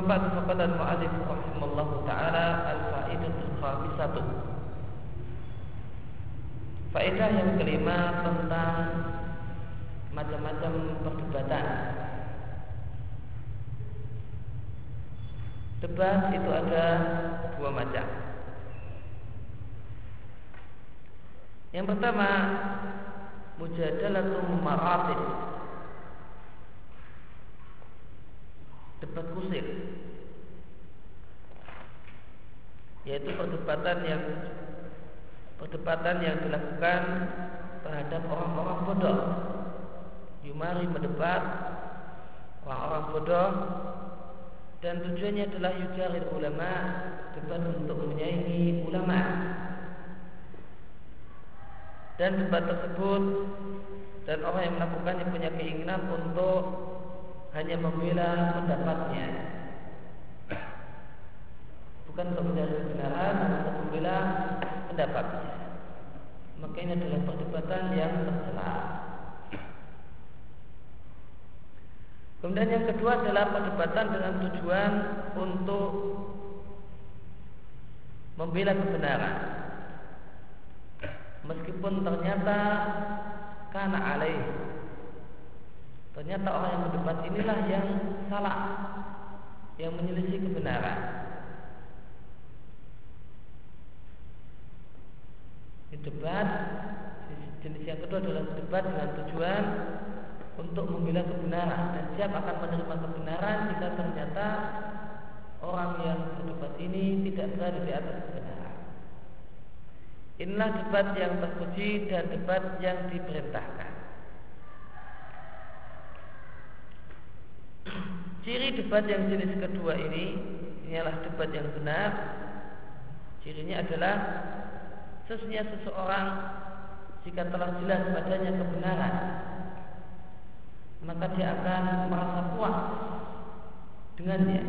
Papan kepada Al-Mu'alif Rahimallahu ta'ala Al-Fa'idatul Khamisatu. Faedah yang kelima tentang macam-macam perdebatan. Debat itu ada dua macam. Yang pertama Mujadalatul Maratib Yaitu perdebatan yang perdebatan yang dilakukan terhadap orang-orang bodoh. Yumari mendebat orang-orang bodoh. Dan tujuannya adalah yujarir ulama debat untuk menyaingi ulama. Dan debat tersebut dan orang yang melakukannya punya keinginan untuk hanya membela pendapatnya bukan mencari kebenaran namun untuk membela pendapatnya maka ini adalah perdebatan yang tercela kemudian yang kedua adalah perdebatan dengan tujuan untuk membela kebenaran. Meskipun ternyata karena alaih. Ternyata orang yang berdebat inilah yang salah yang menyelisih kebenaran ini debat jenis yang kedua adalah debat dengan tujuan untuk membela kebenaran dan siap akan menerima kebenaran jika ternyata orang yang berdebat ini tidak berada di atas kebenaran Inilah debat yang terpuji dan debat yang diperintahkan. Ciri debat yang jenis kedua ini ialah debat yang benar. Cirinya adalah sesungguhnya seseorang jika telah jelas padanya kebenaran maka dia akan merasa puas dengannya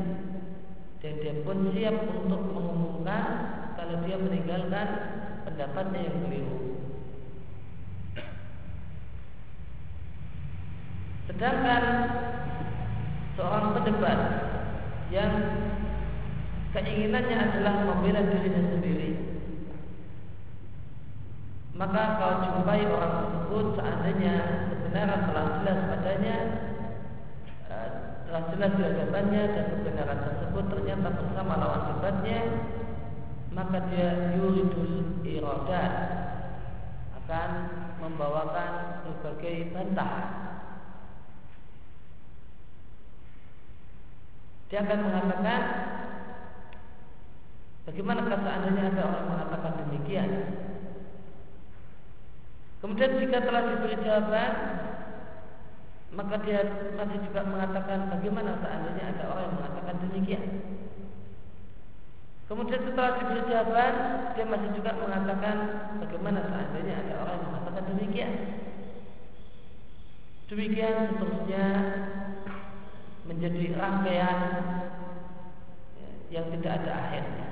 dan dia pun siap untuk mengumumkan kalau dia meninggalkan pendapatnya yang keliru. Sedangkan seorang pendebat yang keinginannya adalah membela dirinya sendiri, maka kau jumpai orang tersebut seandainya kebenaran telah jelas padanya, eh, telah jelas di dan kebenaran tersebut ternyata bersama lawan debatnya, maka dia yuridul iradat akan membawakan berbagai bantahan. Dia akan mengatakan Bagaimana seandainya ada orang mengatakan demikian Kemudian jika telah diberi jawaban Maka dia masih juga mengatakan Bagaimana seandainya ada orang yang mengatakan demikian Kemudian setelah diberi jawaban, dia masih juga mengatakan bagaimana seandainya ada orang yang mengatakan demikian. Demikian seterusnya menjadi rangkaian yang tidak ada akhirnya.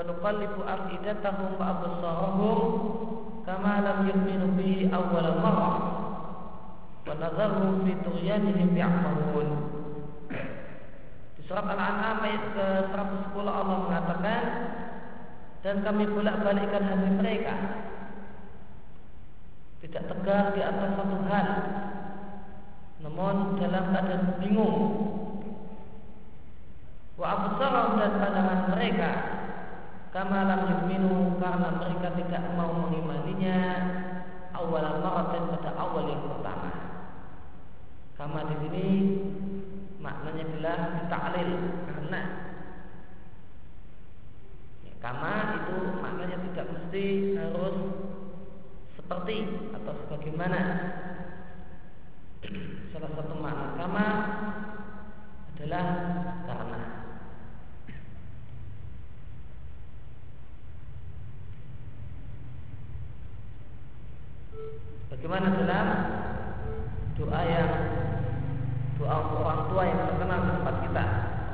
"Wa nuqallibu afidatahum wa absarahum kama lam yu'minu bihi awwal marrah wa ya'mahun." Di surat Al-An'am ayat ke-110 Allah mengatakan, "Dan kami bolak-balikkan hati mereka. Tidak tegar di atas satu hal namun dalam keadaan bingung. Wa absarahum dan pandangan mereka kama lam yu'minu karena mereka tidak mau mengimaninya awal maratin pada awal yang pertama. Kama di sini maknanya adalah ditaklil karena. Ya, kama itu maknanya tidak mesti harus seperti atau sebagaimana. Salah satu makna kama adalah karena Bagaimana dalam doa yang doa orang tua yang terkenal di tempat kita.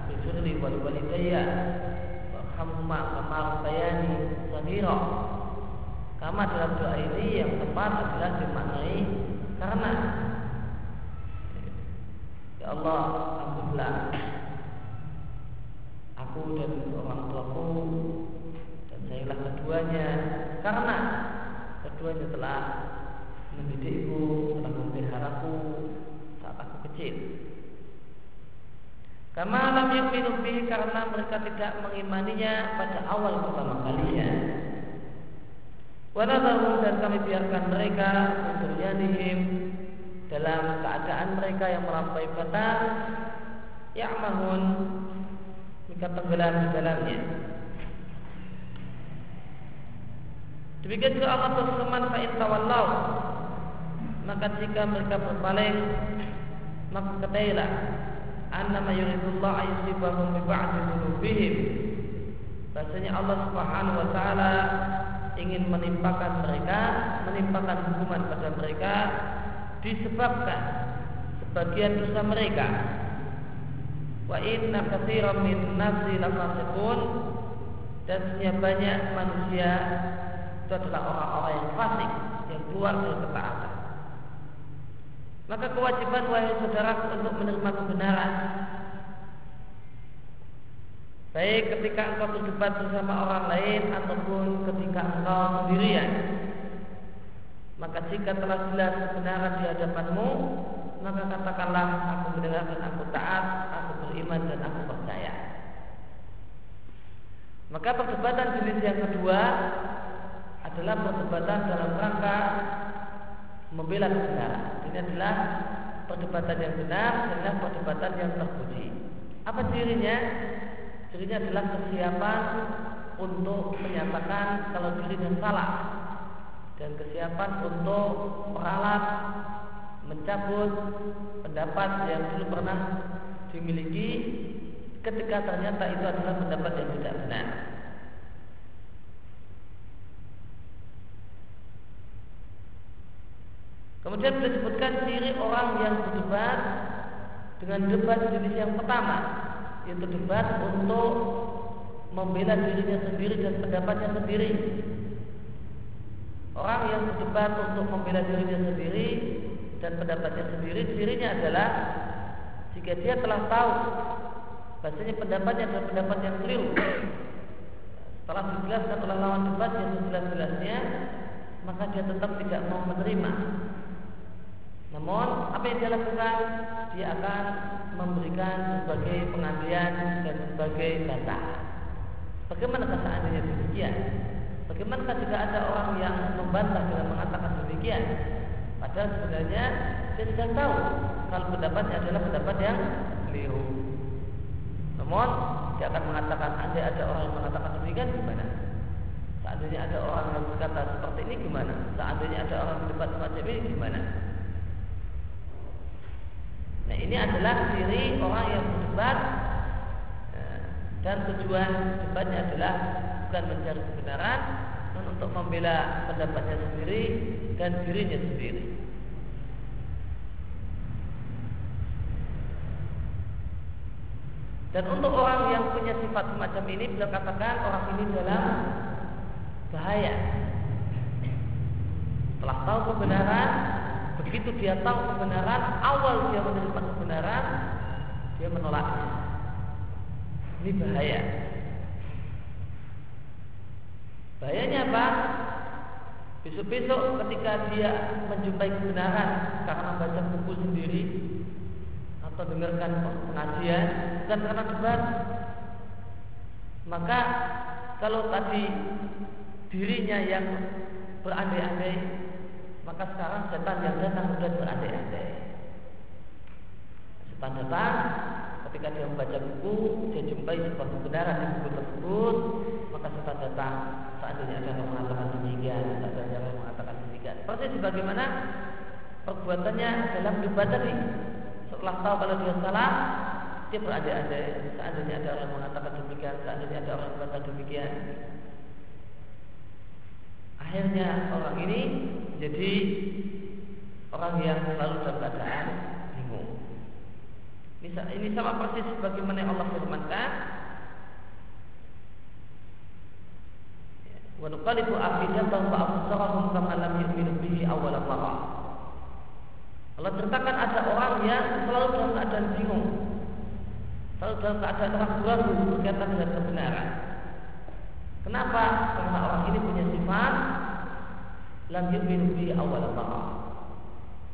Bijurli wali walidayya Warhamma kama bayani Sahira Kama dalam doa ini yang tepat adalah dimaknai karena. Ya Allah, ampunilah aku dan orang tuaku dan sayalah keduanya. Karena keduanya telah mendidikku, telah memeliharaku saat aku kecil. Kama lam yu'minu karena mereka tidak mengimaninya pada awal pertama kalinya. Wanadarum dan kami biarkan mereka Untuk Dalam keadaan mereka yang melampaui batas Ya'mahun Mereka tenggelam di dalamnya Demikian juga Allah berfirman Fa'in tawallau Maka jika mereka berpaling Maka ketahuilah Annama yuridullah ayusibahum biba'ati dhunubihim Bahasanya Allah subhanahu wa ta'ala ingin menimpakan mereka, menimpakan hukuman pada mereka disebabkan sebagian dosa mereka. Wa inna katsiran min nasi lafasiqun dan sebenarnya banyak manusia itu adalah orang-orang yang fasik yang keluar dari ketaatan. Maka kewajiban wahai saudara untuk menerima kebenaran Baik ketika engkau berdebat bersama orang lain ataupun ketika engkau sendirian. Maka jika telah jelas kebenaran di hadapanmu, maka katakanlah aku mendengarkan, aku taat, aku beriman dan aku percaya. Maka perdebatan jenis yang kedua adalah perdebatan dalam rangka membela kebenaran. Ini adalah perdebatan yang benar, adalah perdebatan yang terpuji. Apa cirinya? Cirinya adalah kesiapan untuk menyatakan kalau dirinya salah dan kesiapan untuk meralat mencabut pendapat yang dulu pernah dimiliki ketika ternyata itu adalah pendapat yang tidak benar. Kemudian disebutkan ciri orang yang berdebat dengan debat jenis yang pertama itu debat untuk membela dirinya sendiri dan pendapatnya sendiri. Orang yang berdebat untuk membela dirinya sendiri dan pendapatnya sendiri, dirinya adalah jika dia telah tahu bahasanya pendapatnya adalah pendapat yang keliru. Setelah dijelaskan oleh lawan debat yang sejelas-jelasnya, maka dia tetap tidak mau menerima. Namun apa yang dia lakukan? Dia akan memberikan sebagai pengabdian dan sebagai data. Bagaimana seandainya demikian? Bagaimana jika ada orang yang membantah dengan mengatakan demikian? Padahal sebenarnya dia sudah tahu kalau pendapatnya adalah pendapat yang keliru. Namun dia akan mengatakan andai ada orang yang mengatakan demikian gimana? Seandainya ada orang yang berkata seperti ini gimana? Seandainya ada orang berdebat semacam ini gimana? Nah ini adalah ciri orang yang berdebat eh, dan tujuan debatnya adalah bukan mencari kebenaran, namun untuk membela pendapatnya sendiri dan dirinya sendiri. Dan untuk orang yang punya sifat semacam ini, beliau katakan orang ini dalam bahaya. Telah tahu kebenaran, begitu dia tahu kebenaran, awal dia menerima kebenaran, dia menolaknya. Ini bahaya. Bahayanya apa? Besok-besok ketika dia menjumpai kebenaran karena baca buku sendiri atau dengarkan pengajian dan karena debat, maka kalau tadi dirinya yang berandai-andai, maka sekarang setan yang datang sudah berandai-andai. Setan datang ketika dia membaca buku, dia jumpai sebuah kebenaran di buku tersebut, maka setan datang seandainya ada yang mengatakan demikian, ada yang mengatakan demikian. Persis sebagaimana perbuatannya dalam debat tadi. Setelah tahu kalau dia salah, dia berandai-andai. Seandainya ada orang mengatakan demikian, seandainya ada orang berkata demikian, Akhirnya orang ini jadi orang yang selalu dalam keadaan bingung. Ini sama persis sebagaimana yang Allah firmankan. Wa nuqalibu afidatahum wa absarahum kama lam yu'minu bihi awal Allah ceritakan ada orang yang selalu dalam keadaan bingung. Selalu dalam keadaan ragu-ragu berkaitan dengan kebenaran. Kenapa? Karena orang ini punya sifat lam yu'minu bi awal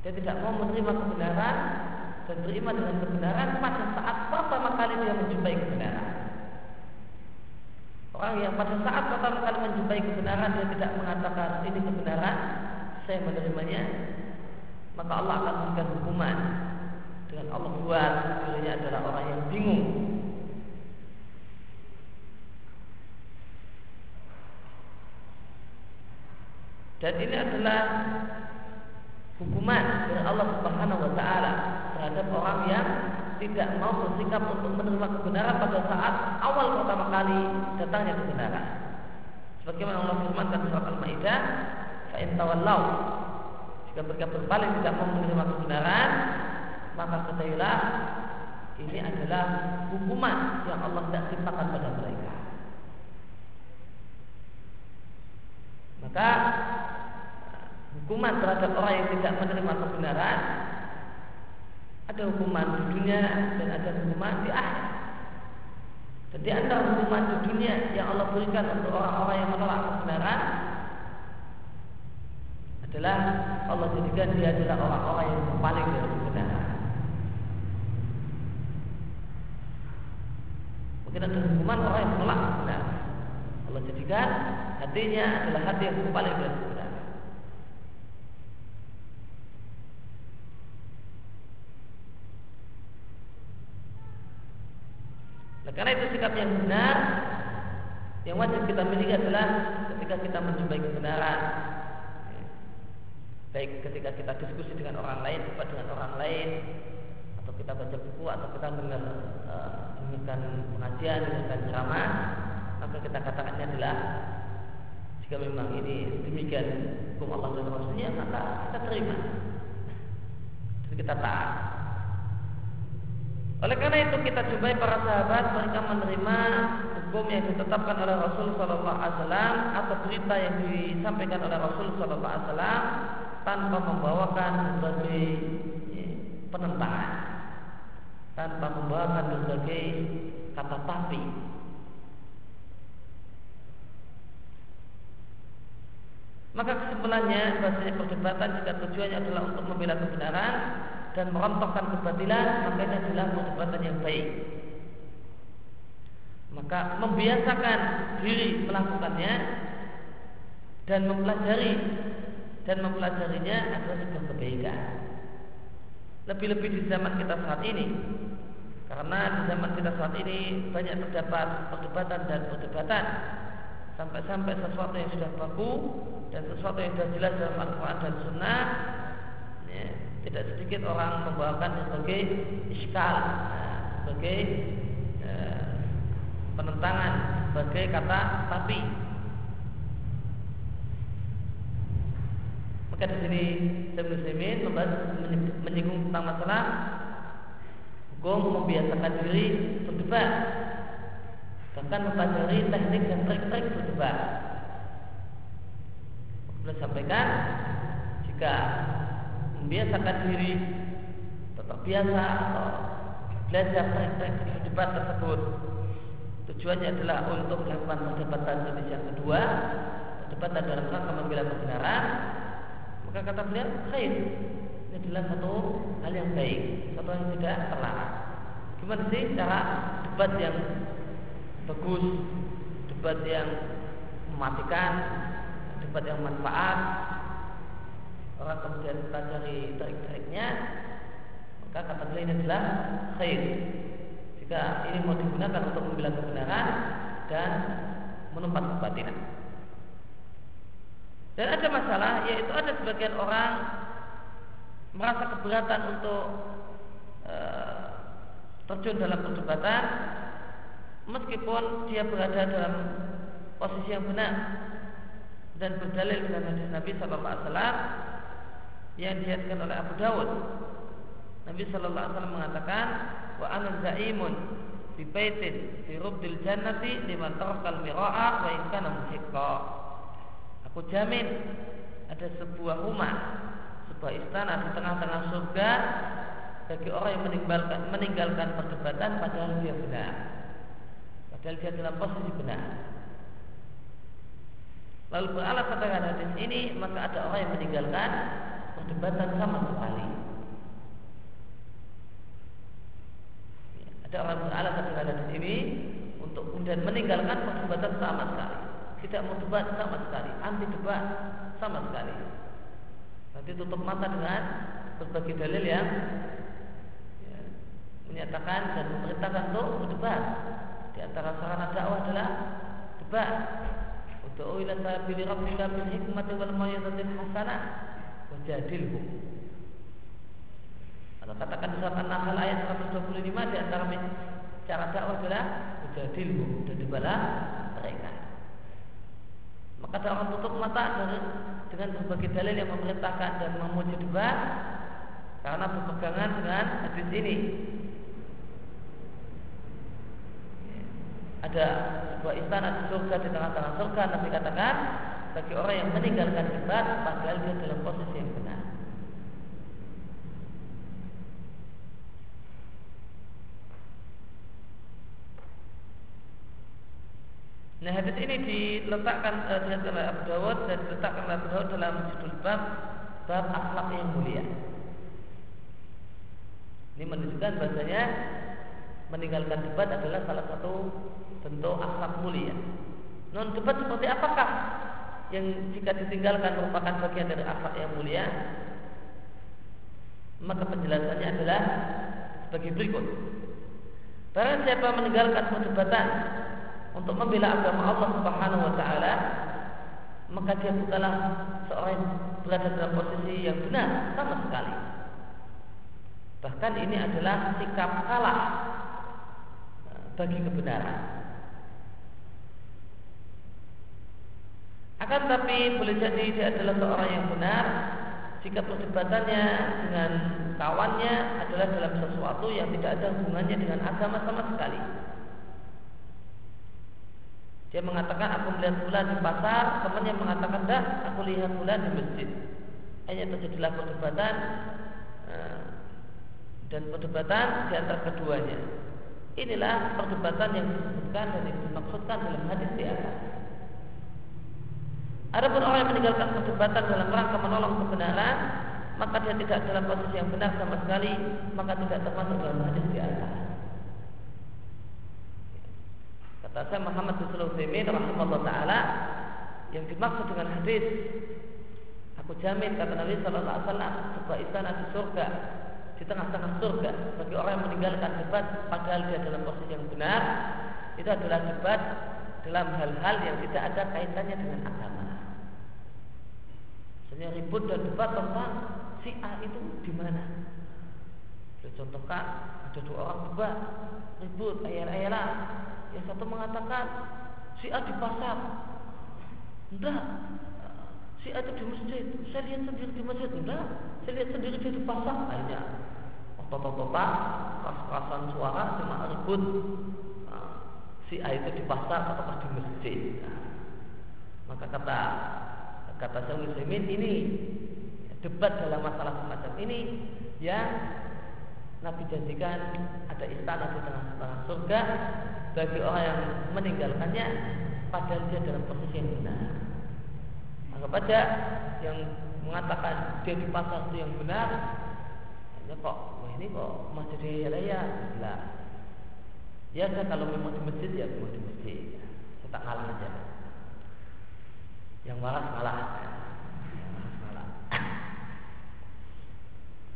Dia tidak mau menerima kebenaran dan beriman dengan kebenaran pada saat pertama kali dia menjumpai kebenaran. Orang yang pada saat pertama kali menjumpai kebenaran dia tidak mengatakan ini kebenaran, saya menerimanya, maka Allah akan memberikan hukuman dengan Allah buat dirinya adalah orang yang bingung Dan ini adalah hukuman dari Allah Subhanahu wa taala terhadap orang yang tidak mau bersikap untuk menerima kebenaran pada saat awal pertama kali datangnya kebenaran. Sebagaimana Allah firmankan surat Al-Maidah, "Fa in tawallau" Jika mereka berpaling tidak mau menerima kebenaran, maka ketahuilah ini adalah hukuman yang Allah tidak timpakan pada mereka. Maka hukuman terhadap orang yang tidak menerima kebenaran ada hukuman di dunia dan ada hukuman di akhir. Dan di antara hukuman di dunia yang Allah berikan untuk orang-orang yang menolak kebenaran adalah Allah jadikan dia adalah orang-orang yang paling dari kebenaran. Mungkin ada hukuman orang yang menolak kebenaran. Allah jadikan hatinya adalah hati yang paling kebenaran. Nah, karena itu sikap yang benar yang wajib kita miliki adalah ketika kita menjumpai kebenaran baik ketika kita diskusi dengan orang lain debat dengan orang lain atau kita baca buku atau kita dengar uh, dengarkan pengajian ceramah maka kita katakannya adalah jika memang ini demikian hukum Allah dan Rasulnya maka kita terima dan kita taat oleh karena itu kita jumpai para sahabat mereka menerima hukum yang ditetapkan oleh Rasul Shallallahu Alaihi Wasallam atau berita yang disampaikan oleh Rasul Shallallahu Alaihi Wasallam tanpa membawakan berbagai ya, penentangan, tanpa membawakan berbagai kata tapi. Maka kesimpulannya bahasanya perdebatan jika tujuannya adalah untuk membela kebenaran dan merontokkan kebatilan maka ini adalah perdebatan yang baik. Maka membiasakan diri melakukannya dan mempelajari dan Karena di zaman kita saat ini banyak terdapat perdebatan dan perdebatan sampai-sampai sesuatu yang sudah baku dan sesuatu yang sudah jelas dalam Al-Quran dan Sunnah ya, tidak sedikit orang membawakan sebagai iskal nah, sebagai eh, penentangan sebagai kata tapi. Maka di sini Muslimin membahas menyinggung tentang masalah hukum membiasakan diri berdebat bahkan mempelajari teknik dan trik-trik berdebat Beliau sampaikan jika membiasakan diri tetap biasa atau belajar trik-trik berdebat tersebut. Tujuannya adalah untuk melakukan perdebatan jenis yang kedua perdebatan dalam rangka membela kebenaran. Maka kata beliau khair. Ini adalah satu hal yang baik satu yang tidak terlarang. Gimana sih cara debat yang bagus debat yang mematikan debat yang manfaat orang kemudian pelajari trik-triknya maka kata beliau ini adalah khair. Jika ini mau digunakan untuk membela kebenaran dan menumpas kebatilan dan ada masalah yaitu ada sebagian orang merasa keberatan untuk e, terjun dalam perdebatan meskipun dia berada dalam posisi yang benar dan berdalil dengan hadis Nabi Sallallahu Alaihi Wasallam yang dilihatkan oleh Abu Dawud. Nabi Sallallahu Alaihi Wasallam mengatakan, wa ana zaimun fi baitin fi rubdil jannati liman tarakal mira'a wa in kana. Aku jamin ada sebuah rumah, sebuah istana di tengah-tengah surga bagi orang yang meninggalkan meninggalkan perdebatan padahal dia benar. Padahal dia dalam posisi benar. Lalu beralat dengan hadis ini maka ada orang yang meninggalkan perdebatan sama sekali. Ada orang beralat dengan hadis ini untuk kemudian meninggalkan perdebatan sama sekali. Tidak mau debat sama sekali, anti debat sama sekali. Nanti tutup mata dengan berbagai dalil yang ya, menyatakan dan memerintahkan untuk berdebat. Antara sarana dakwah adalah debat. Untuk ila sabili rabbika bil hikmati wal mau'izatil hasanah wajadilhu. Kalau katakan di surat An-Nahl ayat 125 di antara cara dakwah adalah wajadilhu dan dibalah mereka. Maka orang tutup mata dari, dengan berbagai dalil yang memerintahkan dan memuji debat karena berpegangan dengan hadis ini ada sebuah istana di surga di tengah-tengah surga Nabi katakan bagi orang yang meninggalkan debat padahal dia dalam posisi yang benar. Nah hadis ini diletakkan uh, oleh Abu Dawud dan diletakkan oleh Abu Dawud dalam judul bab bab akhlak yang mulia. Ini menunjukkan bahasanya meninggalkan debat adalah salah satu bentuk akhlak mulia. Non debat seperti apakah yang jika ditinggalkan merupakan bagian dari akhlak yang mulia? Maka penjelasannya adalah sebagai berikut. Barang siapa meninggalkan perdebatan untuk membela agama Allah Subhanahu wa taala, maka dia bukanlah seorang yang berada dalam posisi yang benar sama sekali. Bahkan ini adalah sikap kalah bagi kebenaran. Akan tapi boleh jadi dia adalah seorang yang benar jika perdebatannya dengan kawannya adalah dalam sesuatu yang tidak ada hubungannya dengan agama sama sekali. Dia mengatakan aku melihat bulan di pasar, temannya mengatakan dah aku lihat bulan di masjid. Hanya terjadilah perdebatan eh, dan perdebatan di antara keduanya. Inilah perdebatan yang disebutkan dan dimaksudkan dalam hadis di atas. Adapun orang yang meninggalkan perdebatan dalam rangka menolong kebenaran, maka dia tidak dalam posisi yang benar sama sekali, maka tidak termasuk dalam hadis di atas. Kata saya Muhammad bin Sulaiman rahimahullah taala yang dimaksud dengan hadis Aku jamin kata Nabi Sallallahu Alaihi Wasallam sebuah istana di surga di di tengah-tengah surga bagi orang yang meninggalkan debat padahal dia dalam posisi yang benar itu adalah debat dalam hal-hal yang tidak ada kaitannya dengan agama. Misalnya ribut dan debat tentang si A itu di mana. Contohkan ada dua orang debat ribut ayat-ayat yang satu mengatakan si A di pasar. Enggak, si A itu di masjid. Saya lihat sendiri di masjid. Enggak, saya lihat sendiri dia di pasar. Akhirnya, bapak-bapak, keras-kerasan suara cuma ribut. Nah, si A itu di pasar atau di masjid. Nah, maka kata kata Syaikhul Utsaimin ini debat dalam masalah semacam ini yang Nabi janjikan ada istana di tengah-tengah surga bagi orang yang meninggalkannya padahal dia dalam posisi yang benar. Maka pada yang mengatakan dia di pasar itu yang benar, hanya kok wah ini kok masih di raya lah. Ya saya kalau memang di masjid ya memang di masjid. Saya tak ngalah aja. Yang waras ngalah.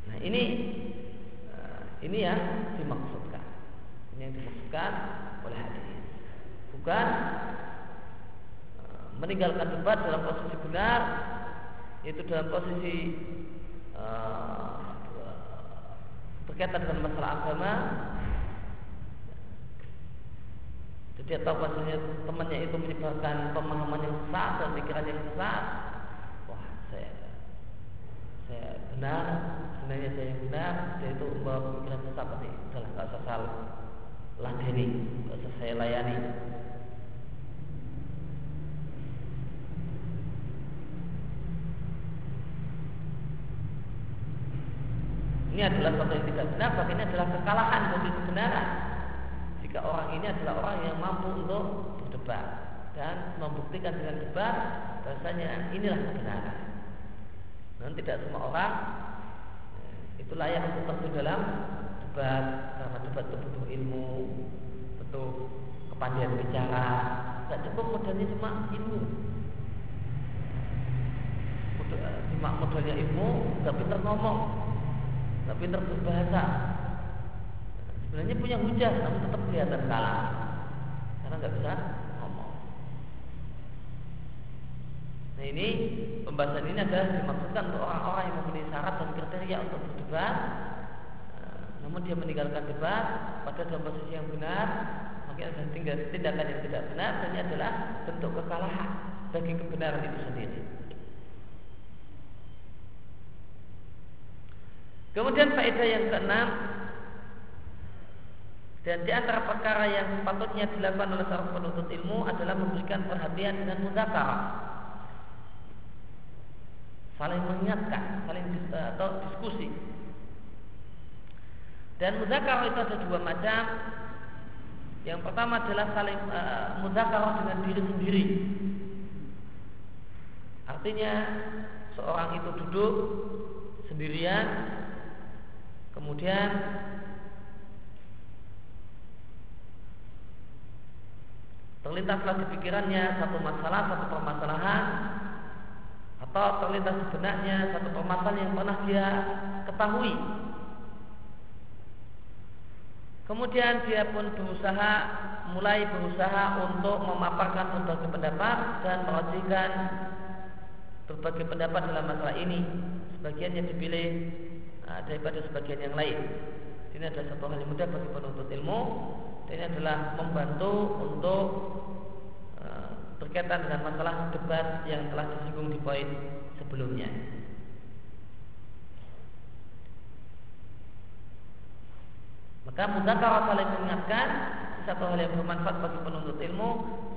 Nah ini eh, ini yang dimaksudkan. Ini yang dimaksudkan oleh hadis. Bukan meninggalkan debat dalam posisi benar itu dalam posisi uh, berkaitan dengan masalah agama jadi atau maksudnya temannya itu menyebarkan pemahaman yang sesat dan pikiran yang sesat wah saya saya benar. Sebenarnya saya yang benar dia itu membawa pemikiran sesat nih salah nggak usah salah ladeni nggak usah saya layani. Ini adalah sesuatu yang tidak benar, maka ini adalah kekalahan bagi kebenaran. Jika orang ini adalah orang yang mampu untuk berdebat dan membuktikan dengan debat bahasanya inilah kebenaran. Dan tidak semua orang eh, itu layak untuk terjun dalam debat karena debat itu butuh ilmu, butuh kepandaian bicara. Tidak cukup modalnya cuma ilmu. Eh, cuma modalnya ilmu, tapi terngomong tapi pintar berbahasa. Sebenarnya punya hujah, namun tetap kelihatan kalah karena nggak bisa ngomong. Nah ini pembahasan ini adalah dimaksudkan untuk orang-orang yang memenuhi syarat dan kriteria untuk berdebat, nah, namun dia meninggalkan debat pada dalam posisi yang benar, maka ada tinggal tindakan yang tidak benar dan ini adalah bentuk kekalahan bagi kebenaran itu sendiri. Kemudian faedah yang keenam dan di antara perkara yang sepatutnya dilakukan oleh seorang penuntut ilmu adalah memberikan perhatian dengan muzakarah. Saling mengingatkan, saling eh, atau diskusi. Dan muzakarah itu ada dua macam. Yang pertama adalah saling uh, muzakarah dengan diri sendiri. Artinya seorang itu duduk sendirian Kemudian terlintaslah di pikirannya satu masalah, satu permasalahan atau terlintas sebenarnya satu permasalahan yang pernah dia ketahui. Kemudian dia pun berusaha mulai berusaha untuk memaparkan berbagai pendapat dan merujukkan berbagai pendapat dalam masalah ini. Sebagiannya dipilih nah, daripada sebagian yang lain. Ini adalah satu hal yang mudah bagi penuntut ilmu. Ini adalah membantu untuk uh, berkaitan dengan masalah debat yang telah disinggung di poin sebelumnya. Maka mudah saling mengingatkan satu hal yang bermanfaat bagi penuntut ilmu.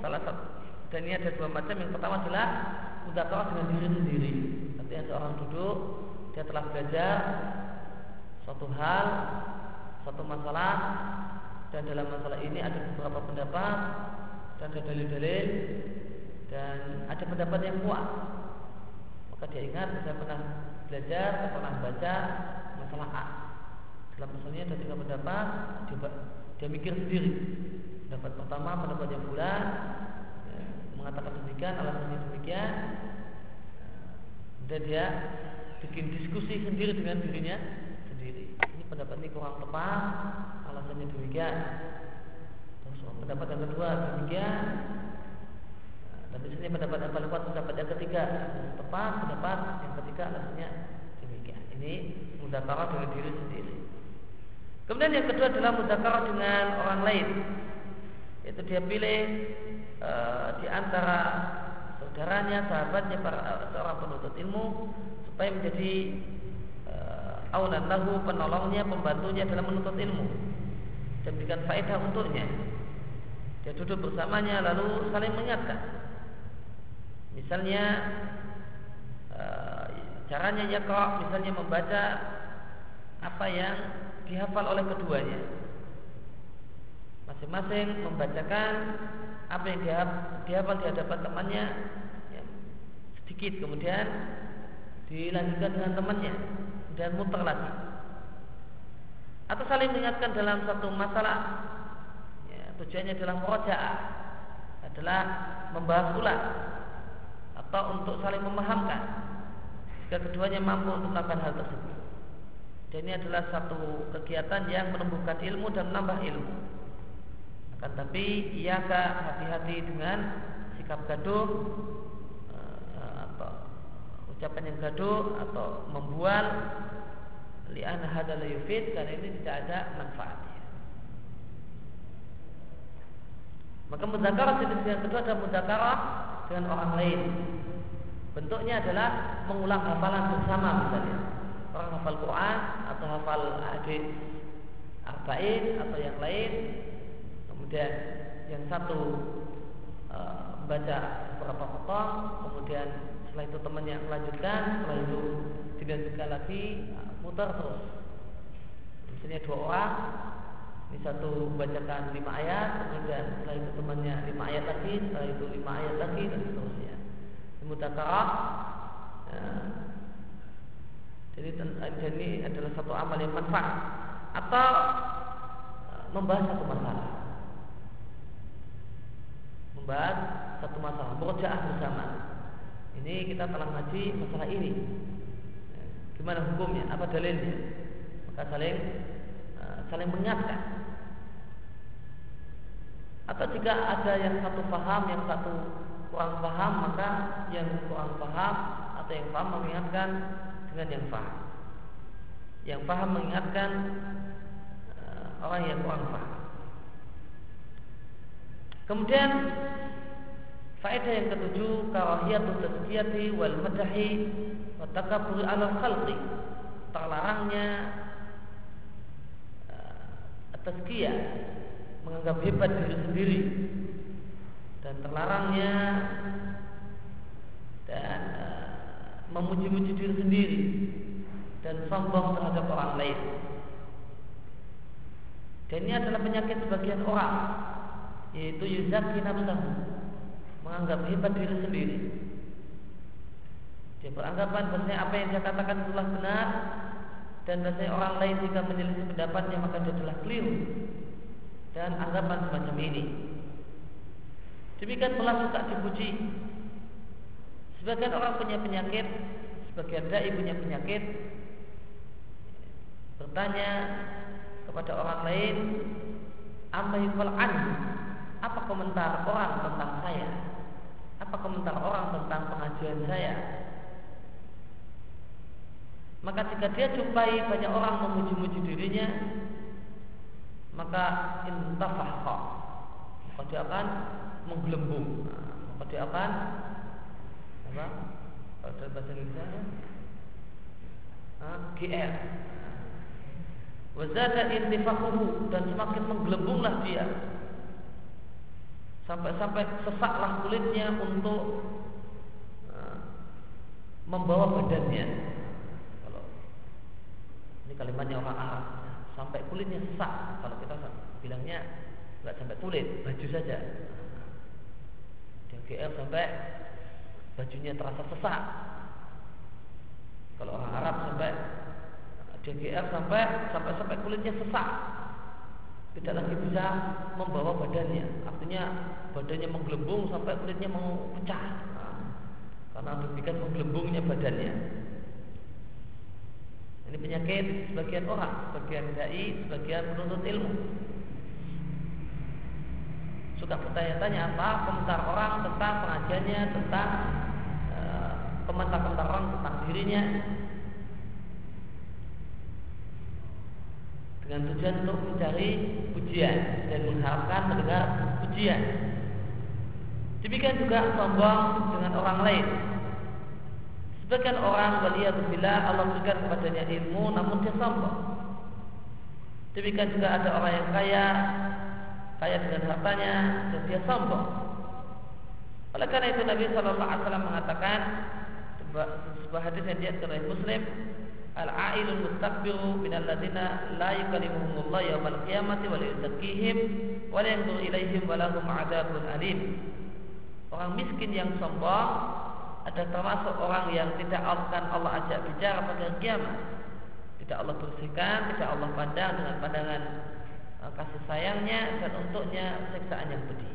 Salah satu dan ini ada dua macam. Yang pertama adalah mudah dengan diri sendiri. Artinya seorang duduk dia telah belajar suatu hal, satu masalah dan dalam masalah ini ada beberapa pendapat dan ada dalil-dalil dan ada pendapat yang kuat. Maka dia ingat saya pernah belajar, saya pernah baca masalah A. Dalam masalahnya ada tiga pendapat, coba dia mikir sendiri. Pendapat pertama, pendapat yang bulan ya, mengatakan demikian, alasannya demikian. Dan dia bikin diskusi sendiri dengan dirinya sendiri. Ini pendapat ini kurang tepat, alasannya demikian. Terus pendapat yang kedua demikian. Dan di sini pendapat yang paling kuat pendapat yang ketiga tepat, pendapat yang ketiga alasannya demikian. Ini mudakarah dengan diri sendiri. Kemudian yang kedua adalah mudakarah dengan orang lain. Itu dia pilih e, di antara saudaranya, sahabatnya, para seorang penuntut ilmu supaya menjadi aulan lahu penolongnya, pembantunya dalam menuntut ilmu dan berikan faedah untuknya. Dia duduk bersamanya lalu saling mengingatkan. Misalnya eh, caranya ya kok misalnya membaca apa yang dihafal oleh keduanya. Masing-masing membacakan apa yang dihafal di hadapan temannya ya, sedikit kemudian dilanjutkan dengan temannya dan muter lagi. Atau saling mengingatkan dalam satu masalah. Ya, tujuannya dalam murojaah adalah membahas ulang atau untuk saling memahamkan jika keduanya mampu untuk melakukan hal tersebut. Dan ini adalah satu kegiatan yang menumbuhkan ilmu dan menambah ilmu. Akan tapi iakah hati-hati dengan sikap gaduh ucapan yang gaduh atau membual li'an hada la yufid karena ini tidak ada manfaatnya. Maka muzakarah jenis yang kedua adalah muzakarah dengan orang lain. Bentuknya adalah mengulang hafalan bersama misalnya. Orang hafal Quran atau hafal hadis arba'in atau yang lain. Kemudian yang satu e, membaca beberapa potong, kemudian setelah itu temannya melanjutkan, setelah itu dilanjutkan lagi, muter terus. Misalnya dua orang, ini satu bacakan lima ayat, kemudian setelah itu temannya lima ayat lagi, setelah itu lima ayat lagi dan seterusnya. Mutakarah. Ya. Jadi ini adalah satu amal yang manfaat atau e, membahas satu masalah. Membahas satu masalah, berojaah bersama. Ini kita telah ngaji masalah ini. Gimana hukumnya? Apa dalilnya? Maka saling uh, saling mengingatkan. Atau jika ada yang satu paham, yang satu kurang paham, maka yang kurang paham atau yang paham mengingatkan dengan yang paham. Yang paham mengingatkan uh, orang yang kurang paham. Kemudian faedah yang ketujuh karahiyatul tazkiyati wal madahi Watakabur ala khalqi. Terlarangnya uh, Tazkiyah Menganggap hebat diri sendiri. Dan terlarangnya Dan uh, Memuji-muji diri sendiri Dan sombong terhadap orang lain. Dan ini adalah penyakit sebagian orang Yaitu yuzaki nafsahu Menganggap hebat diri sendiri dia beranggapan bahasanya apa yang dia katakan itulah benar dan bahasanya orang lain jika menyelisih pendapatnya maka dia telah keliru dan anggapan semacam ini. Demikian pula suka dipuji. Sebagian orang punya penyakit, sebagian dai punya penyakit bertanya kepada orang lain apa yukal apa komentar orang tentang saya apa komentar orang tentang pengajian saya maka jika dia jumpai banyak orang memuji-muji dirinya, maka intafahqa. Maka dia akan menggelembung. Nah, maka dia akan apa? Kalau dalam bahasa Indonesia nah, GR. Wazada intifahuhu dan semakin menggelembunglah dia sampai-sampai sesaklah kulitnya untuk uh, membawa badannya. Kalimatnya orang Arab. Sampai kulitnya sesak. Kalau kita bilangnya nggak sampai kulit baju saja. GR sampai bajunya terasa sesak. Kalau orang Arab sampai DGR sampai sampai sampai kulitnya sesak tidak lagi bisa membawa badannya artinya badannya menggelembung sampai kulitnya mau nah, karena demikian menggelembungnya badannya Ini penyakit sebagian orang, sebagian dai, sebagian penuntut ilmu. Suka bertanya-tanya apa komentar orang tentang pengajiannya, tentang uh, komentar-komentar orang tentang dirinya. Dengan tujuan untuk mencari pujian dan mengharapkan mendengar pujian. Demikian juga sombong dengan orang lain. Sebagian orang waliyadzubillah Allah berikan kepadanya ilmu namun dia sombong. Demikian juga ada orang yang kaya kaya dengan hartanya dan dia sombong. Oleh karena itu Nabi Shallallahu Alaihi Wasallam mengatakan sebuah hadis yang dia oleh Muslim Al-a'ilul mustakbiru min alladziina la yukallimuhumullah yaumal qiyamati wa la yuzakkihim wa la yanzuru wa lahum alim. Orang miskin yang sombong ada termasuk orang yang tidak akan Allah ajak bicara pada kiamat. Tidak Allah bersihkan, tidak Allah pandang dengan pandangan uh, kasih sayangnya dan untuknya siksaan yang pedih.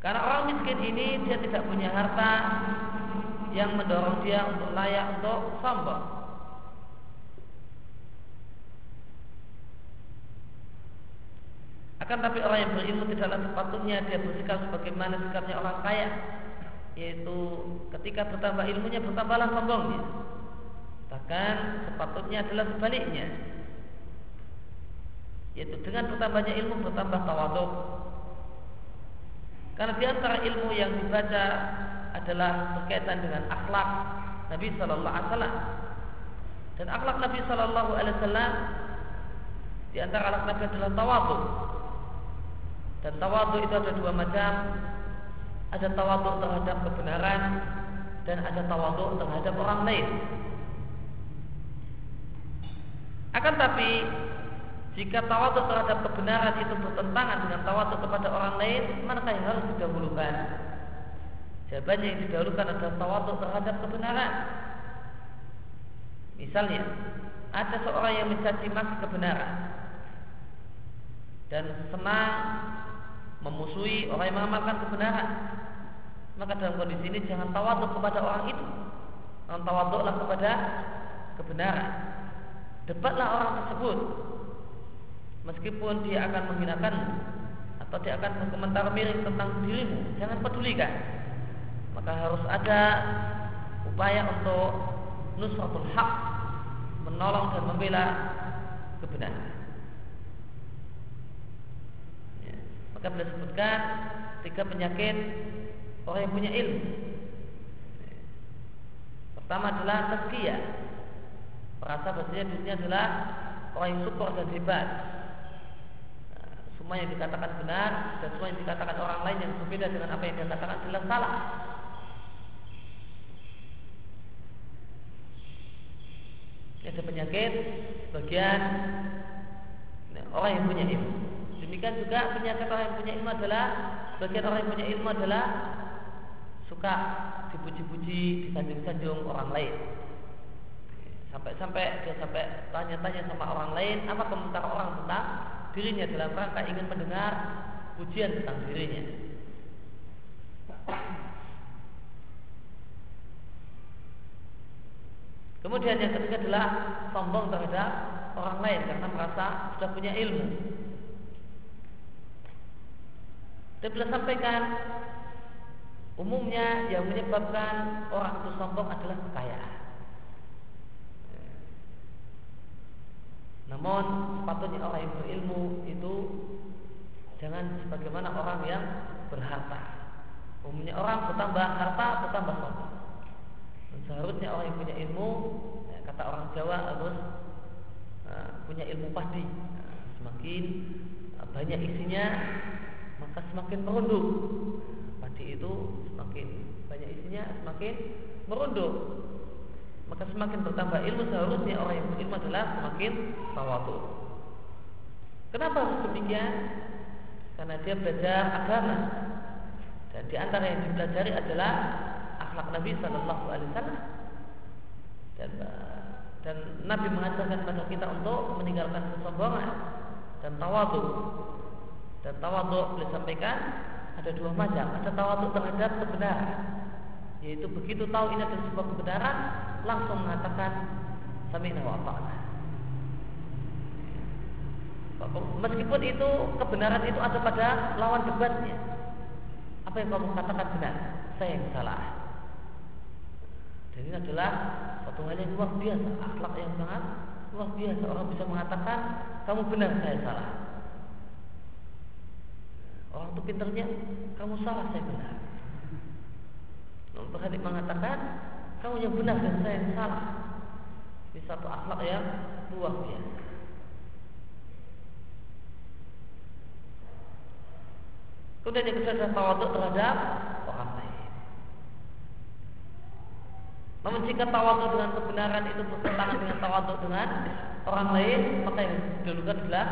Karena orang miskin ini dia tidak punya harta yang mendorong dia untuk layak untuk sombong. Akan tapi orang yang berilmu tidaklah sepatutnya dia bersikap sebagaimana sikapnya orang kaya. Yaitu ketika bertambah ilmunya bertambahlah sombongnya. Bahkan sepatutnya adalah sebaliknya. Yaitu dengan bertambahnya ilmu bertambah tawaduk. Karena di antara ilmu yang dibaca adalah berkaitan dengan akhlak Nabi Shallallahu Alaihi Wasallam dan akhlak Nabi Shallallahu Alaihi Wasallam di antara akhlak Nabi adalah tawaduk dan tawaduk itu ada dua macam ada tawaduk terhadap kebenaran dan ada tawaduk terhadap orang lain. Akan tapi jika tawaduk terhadap kebenaran itu bertentangan dengan tawaduk kepada orang lain, manakah yang harus didahulukan? Jawabannya yang didahulukan adalah tawaduk terhadap kebenaran. Misalnya, ada seorang yang mencaci maki kebenaran dan senang memusuhi orang yang mengamalkan kebenaran maka dalam kondisi ini jangan tawaduk kepada orang itu. Jangan tawaduklah kepada kebenaran. Debatlah orang tersebut. Meskipun dia akan menghinakan atau dia akan berkomentar miring tentang dirimu, jangan pedulikan. Maka harus ada upaya untuk nusratul haq, menolong dan membela kebenaran. Ya. Maka beliau sebutkan tiga penyakit orang yang punya ilmu. Pertama adalah tazkiyah. Merasa bahasanya dirinya adalah orang yang super dan hebat. Nah, semua yang dikatakan benar dan semua yang dikatakan orang lain yang berbeda dengan apa yang dia katakan adalah salah. Ada penyakit sebagian orang yang punya ilmu. Demikian juga penyakit orang yang punya ilmu adalah sebagian orang yang punya ilmu adalah suka dipuji-puji, disanjung-sanjung orang lain. Sampai-sampai dia sampai tanya-tanya sama orang lain apa komentar orang tentang dirinya dalam rangka ingin mendengar pujian tentang dirinya. Kemudian yang ketiga adalah sombong terhadap orang lain karena merasa sudah punya ilmu. Beliau sampaikan Umumnya yang menyebabkan orang itu sombong adalah kekayaan. Namun sepatutnya orang yang berilmu itu jangan sebagaimana orang yang berharta. Umumnya orang bertambah harta bertambah sombong. Seharusnya orang yang punya ilmu, ya, kata orang Jawa harus uh, punya ilmu pasti. Nah, semakin banyak isinya, maka semakin merunduk. Padi itu semakin banyak isinya semakin merunduk. Maka semakin bertambah ilmu seharusnya orang yang berilmu adalah semakin tawadu. Kenapa harus demikian? Karena dia belajar agama. Dan di antara yang dipelajari adalah akhlak Nabi Shallallahu Alaihi Wasallam dan dan Nabi mengajarkan kepada kita untuk meninggalkan kesombongan dan tawadu dan tawadu boleh sampaikan ada dua macam. Ada tawaduk terhadap kebenaran, yaitu begitu tahu ini adalah sebuah kebenaran, langsung mengatakan sami'na wa Meskipun itu kebenaran itu ada pada lawan debatnya. Apa yang kamu katakan benar, saya yang salah. Dan ini adalah satu hal yang luar biasa, akhlak yang sangat luar biasa. Orang bisa mengatakan kamu benar, saya salah. Orang itu pinternya, kamu salah, saya benar. Berhenti mengatakan kamu yang benar dan saya yang salah. Ini satu akhlak yang luar biasa. Kemudian yang kedua adalah tawaduk terhadap orang lain. Namun jika tawaduk dengan kebenaran itu bertentangan dengan tawaduk dengan orang lain, maka yang didulukan adalah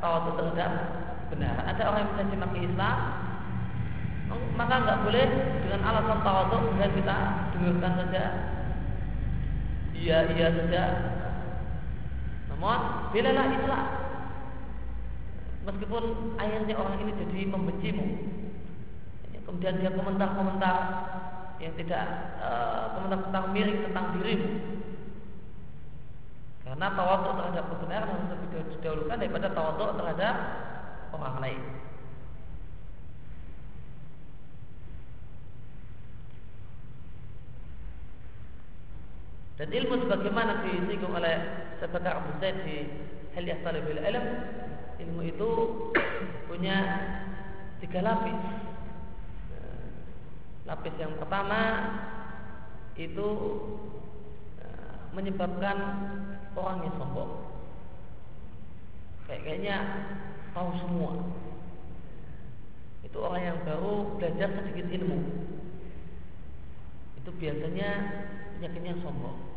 tawaduk terhadap kebenaran. Ada orang yang mencaci maki Islam, maka nggak boleh dengan alasan tawaduk kemudian kita dengarkan saja, iya iya saja. Namun, bilalah Islam meskipun akhirnya orang ini jadi membencimu kemudian dia komentar-komentar yang tidak uh, komentar-komentar miring tentang dirimu karena tawaduk terhadap kebenaran harus lebih didahulukan daripada tawaduk terhadap orang lain dan ilmu sebagaimana disinggung oleh Sebekar Abu Zaid di Hilyah Talibul Ilm ilmu itu punya tiga lapis. Lapis yang pertama itu eh, menyebabkan orang yang sombong. Kayak kayaknya tahu semua. Itu orang yang baru belajar sedikit ilmu. Itu biasanya penyakitnya sombong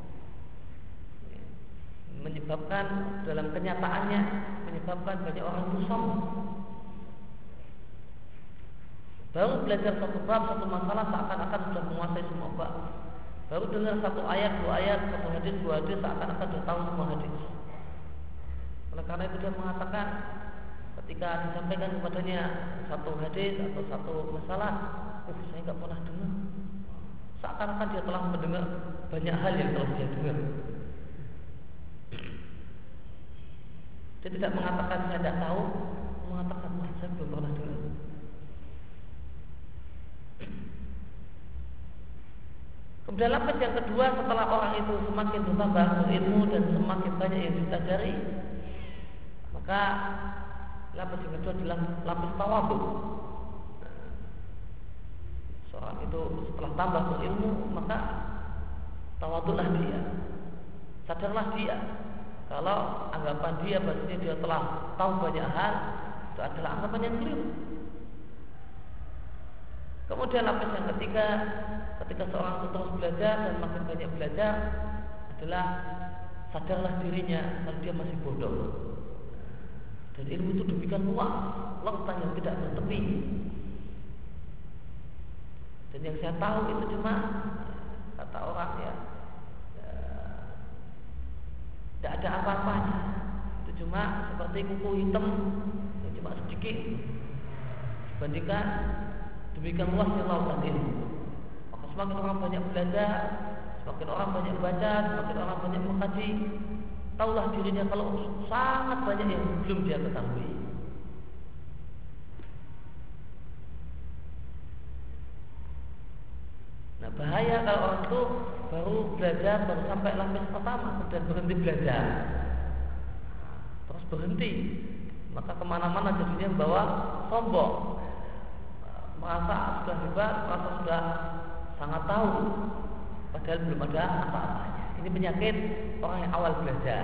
menyebabkan dalam kenyataannya menyebabkan banyak orang itu sombong. Baru belajar satu bab, satu masalah seakan-akan sudah menguasai semua bab. Baru dengar satu ayat, dua ayat, satu hadis, dua hadis seakan-akan sudah tahu semua hadis. Oleh karena itu dia mengatakan ketika disampaikan kepadanya satu hadis atau satu masalah, uh saya nggak pernah dengar. Seakan-akan dia telah mendengar banyak hal yang telah dia dengar. Dia tidak mengatakan saya tidak tahu, mengatakan saya belum pernah dengar. Kemudian lapis yang kedua setelah orang itu semakin bertambah berilmu dan semakin banyak yang dipelajari, maka lapis yang kedua adalah lapis tawadu. Seorang itu setelah tambah berilmu maka tawadulah dia, sadarlah dia kalau anggapan dia bahasanya dia telah tahu banyak hal, itu adalah anggapan yang keliru. Kemudian lapis yang ketiga, ketika seorang itu terus belajar dan makin banyak belajar adalah sadarlah dirinya kalau dia masih bodoh. Dan ilmu itu demikian luas, lautan yang tidak bertepi. Dan yang saya tahu itu cuma kata orang ya tidak ada apa-apanya. Itu cuma seperti kuku hitam yang cuma sedikit dibandingkan demikian luasnya lautan ilmu. Maka semakin orang banyak belajar, semakin orang banyak baca, semakin orang banyak mengkaji, tahulah dirinya kalau sangat banyak yang belum dia ketahui. Nah bahaya kalau orang itu baru belajar baru sampai lapis pertama kemudian berhenti belajar terus berhenti maka ke mana-mana jadinya bawa sombong merasa sudah hebat merasa sudah sangat tahu padahal belum ada apa-apanya. Ini penyakit orang yang awal belajar.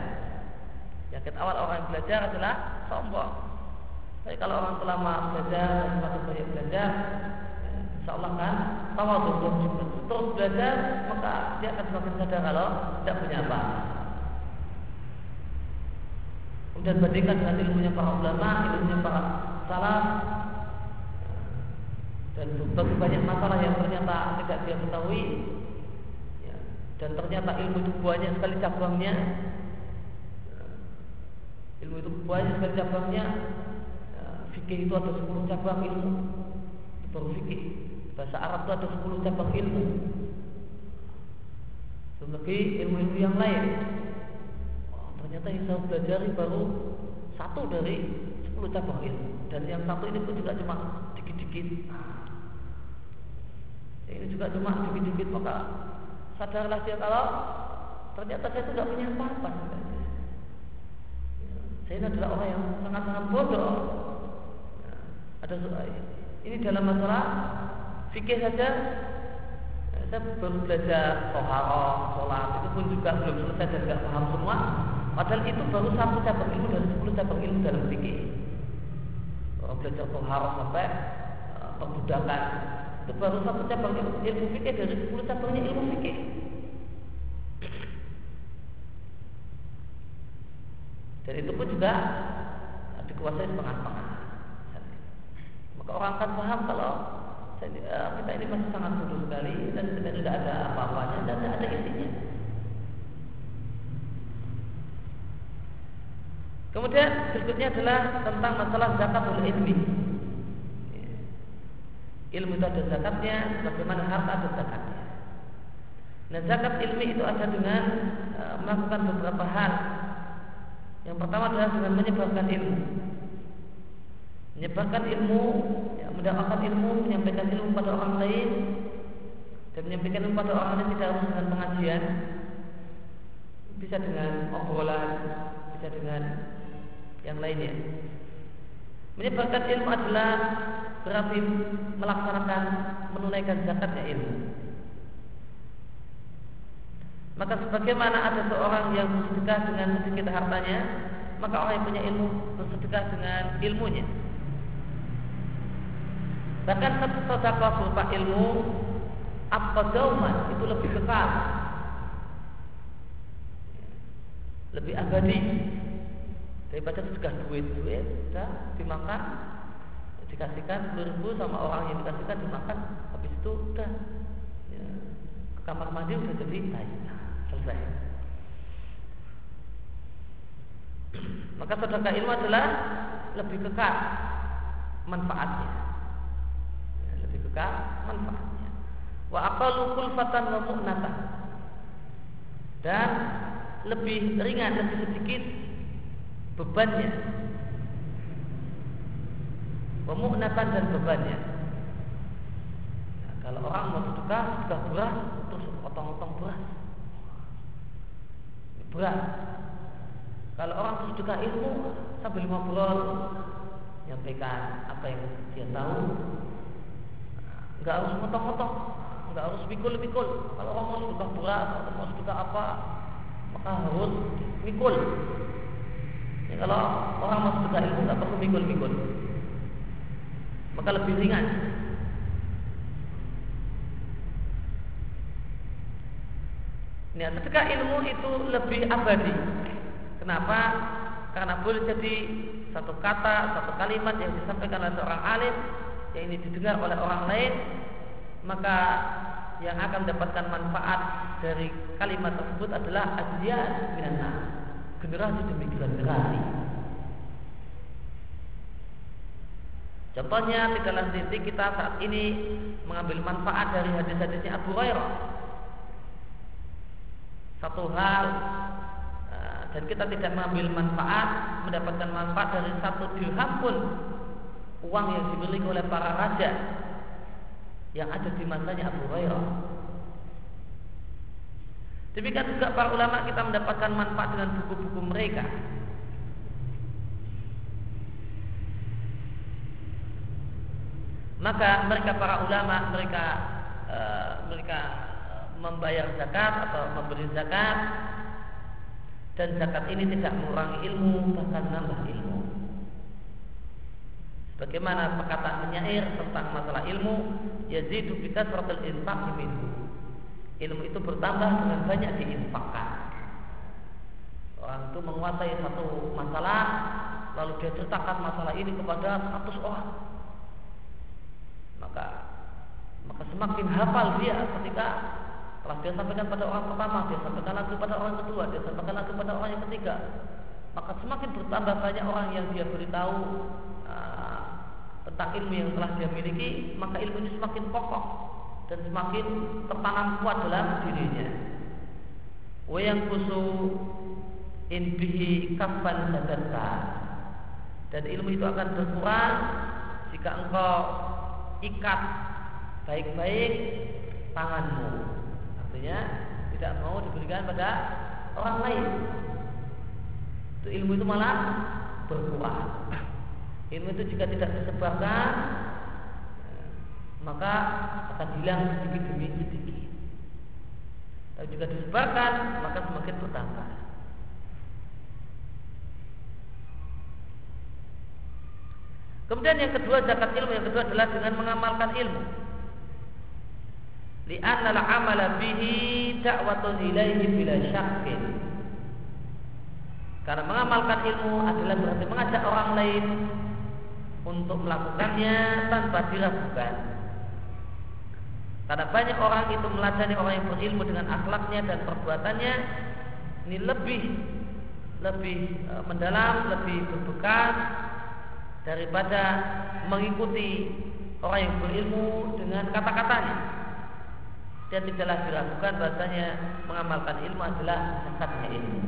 Penyakit awal orang yang belajar adalah sombong. Tapi kalau orang lama belajar semakin banyak belajar insya Allah kan tawadhu terus belajar maka dia akan semakin sadar kalau tidak punya apa. Kemudian bandingkan dengan ilmunya para ulama ilmunya para salaf dan begitu banyak masalah yang ternyata tidak dia ketahui ya, dan ternyata ilmu itu banyak sekali cabangnya ilmu itu banyak sekali cabangnya ya, fikih itu ada 10 cabang ilmu itu baru fikih Bahasa Arab itu ada 10 cabang ilmu. Belum ilmu-ilmu yang lain. ternyata yang saya pelajari baru satu dari sepuluh cabang ilmu dan yang satu ini pun juga cuma dikit-dikit ini juga cuma dikit-dikit maka sadarlah dia kalau ternyata saya tidak punya apa-apa. Saya ini adalah orang yang sangat-sangat bodoh. Ada ini dalam masalah fikih saja. Saya baru belajar toharoh, sholat itu pun juga belum selesai dan tidak paham semua. Padahal itu baru satu cabang ilmu dari sepuluh cabang ilmu dalam fikih. Belajar toharoh sampai uh, perbudakan itu baru satu cabang ilmu, fikih dari sepuluh cabangnya ilmu fikih dan itu pun juga dikuasai setengah-setengah maka orang akan paham kalau Eh, kita ini masih sangat bodoh sekali dan tidak tidak ada apa-apanya dan tidak ada isinya. Kemudian berikutnya adalah tentang masalah zakatul ilmi. Ilmu itu ada zakatnya, bagaimana harta ada zakatnya. Nah zakat ilmi itu ada dengan uh, melakukan beberapa hal. Yang pertama adalah dengan menyebarkan ilmu. Menyebarkan ilmu mendapatkan ilmu, menyampaikan ilmu pada orang lain dan menyampaikan ilmu pada orang lain tidak harus dengan pengajian, bisa dengan obrolan, bisa dengan yang lainnya. Menyebarkan ilmu adalah berarti melaksanakan menunaikan zakatnya ilmu. Maka sebagaimana ada seorang yang bersedekah dengan sedikit hartanya, maka orang yang punya ilmu bersedekah dengan ilmunya. Bahkan satu sedekah berupa ilmu apa dauman itu lebih kekal, lebih abadi daripada sedekah duit duit sudah dimakan dikasihkan ribu sama orang yang dikasihkan dimakan habis itu udah ya, ke kamar mandi udah jadi baik nah, selesai maka sedekah ilmu adalah lebih kekal manfaatnya juga manfaatnya. Wa aqallu kulfatan wa mu'natan. Dan lebih ringan, lebih sedikit bebannya. Wa mu'natan dan bebannya. Nah, kalau orang mau sedekah, sedekah beras, terus potong-potong beras. Beras. Kalau orang sedekah ilmu sambil ngobrol, nyampaikan apa yang dia tahu, nggak harus motong-motong nggak harus mikul-mikul kalau orang mau sedekah beras atau mau sedekah apa maka harus mikul ya, kalau orang mau sedekah ilmu nggak perlu mikul-mikul maka lebih ringan Nah, sedekah ilmu itu lebih abadi. Kenapa? Karena boleh jadi satu kata, satu kalimat yang disampaikan oleh seorang alim yang ini didengar oleh orang lain maka yang akan mendapatkan manfaat dari kalimat tersebut adalah ajian binatang generasi demi generasi Contohnya tidaklah titik kita saat ini mengambil manfaat dari hadis-hadisnya Abu Hurairah. Satu hal eh, dan kita tidak mengambil manfaat, mendapatkan manfaat dari satu dirham pun uang yang dimiliki oleh para raja yang ada di masanya Abu Hurairah. Demikian juga para ulama kita mendapatkan manfaat dengan buku-buku mereka. Maka mereka para ulama mereka e, mereka membayar zakat atau memberi zakat dan zakat ini tidak mengurangi ilmu bahkan menambah ilmu. Bagaimana perkataan penyair tentang masalah ilmu yazidu bi kasratil infaq minhu. Ilmu itu bertambah dengan banyak diinfakkan. Orang itu menguasai satu masalah lalu dia ceritakan masalah ini kepada 100 orang. Maka maka semakin hafal dia ketika telah dia sampaikan pada orang pertama, dia sampaikan lagi pada orang kedua, dia sampaikan lagi pada orang yang ketiga. Maka semakin bertambah banyak orang yang dia beritahu tentang ilmu yang telah dia miliki, maka ilmu ini semakin kokoh dan semakin tertanam kuat dalam dirinya. Wayang kusu in bihi kafan sadata dan ilmu itu akan berkurang jika engkau ikat. Baik-baik tanganmu. Artinya tidak mau diberikan pada orang lain. Itu ilmu itu malah berkurang. Ilmu itu jika tidak disebarkan maka akan hilang sedikit demi sedikit. Tapi jika disebarkan maka semakin bertambah Kemudian yang kedua zakat ilmu yang kedua adalah dengan mengamalkan ilmu. Li'anna al-amala bihi da'watun ilaihi bila syakkin. Karena mengamalkan ilmu adalah berarti mengajak orang lain untuk melakukannya tanpa diragukan. Karena banyak orang itu meladani orang yang berilmu dengan akhlaknya dan perbuatannya ini lebih lebih e, mendalam, lebih berbekas daripada mengikuti orang yang berilmu dengan kata-katanya dan tidaklah diragukan bahasanya mengamalkan ilmu adalah zakatnya ilmu.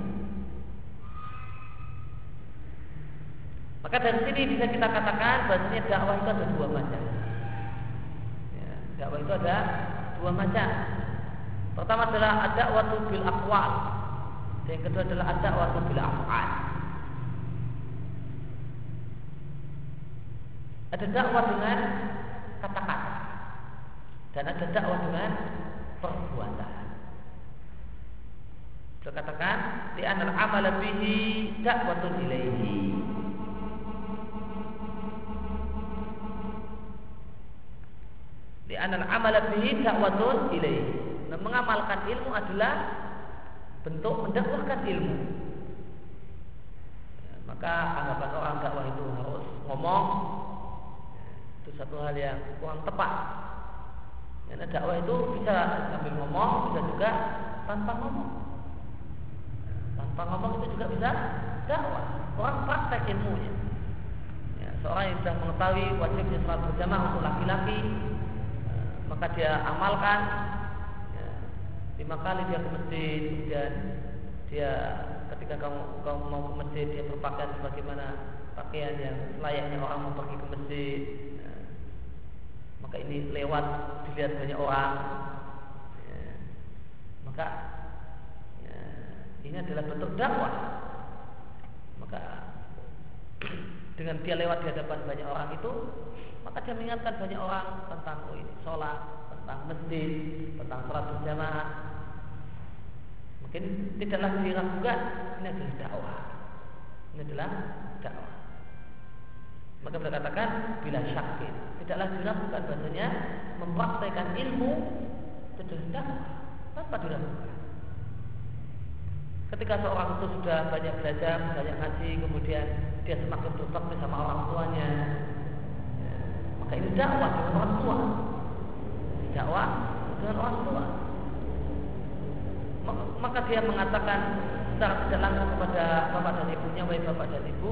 Maka dari sini bisa kita katakan bahasanya dakwah itu ada dua macam. Ya, dakwah itu ada dua macam. Pertama adalah ada waktu bil akwal. Yang kedua adalah ada waktu bil afal. Ada dakwah dengan kata-kata dan ada dakwah dengan perbuatan. Beliau katakan di anal amal bihi dakwatun ilaihi. Di anal amal bihi dakwatun ilaihi. Nah, mengamalkan ilmu adalah bentuk mendakwahkan ilmu. Ya, maka anggapan orang dakwah itu harus ngomong itu satu hal yang kurang tepat. Karena dakwah itu bisa sambil ngomong, bisa juga tanpa ngomong. Tanpa ngomong itu juga bisa dakwah. Orang praktek ilmunya. Ya, seorang yang sudah mengetahui wajibnya sholat berjamaah untuk laki-laki, ya, maka dia amalkan. Ya, lima kali dia ke masjid, kemudian dia ketika kamu kamu mau ke masjid dia berpakaian sebagaimana pakaian yang layaknya orang mau pergi ke masjid maka ini lewat dilihat banyak orang. Ya, maka ya, ini adalah bentuk dakwah. Maka dengan dia lewat di hadapan banyak orang itu maka dia mengingatkan banyak orang tentang oh ini sholat tentang masjid tentang sholat berjamaah. Mungkin tidaklah diragukan ini adalah dakwah. Ini adalah dakwah maka beliau katakan bila syakin tidaklah diragukan bahasanya mempraktekkan ilmu itu dakwah tanpa diragukan. Ketika seorang itu sudah banyak belajar, banyak ngaji, kemudian dia semakin berbakti sama orang tuanya, ya, maka ini dakwah dengan orang tua. Dakwah dengan orang tua. Maka dia mengatakan secara tidak langsung kepada bapak dan ibunya, baik bapak dan ibu,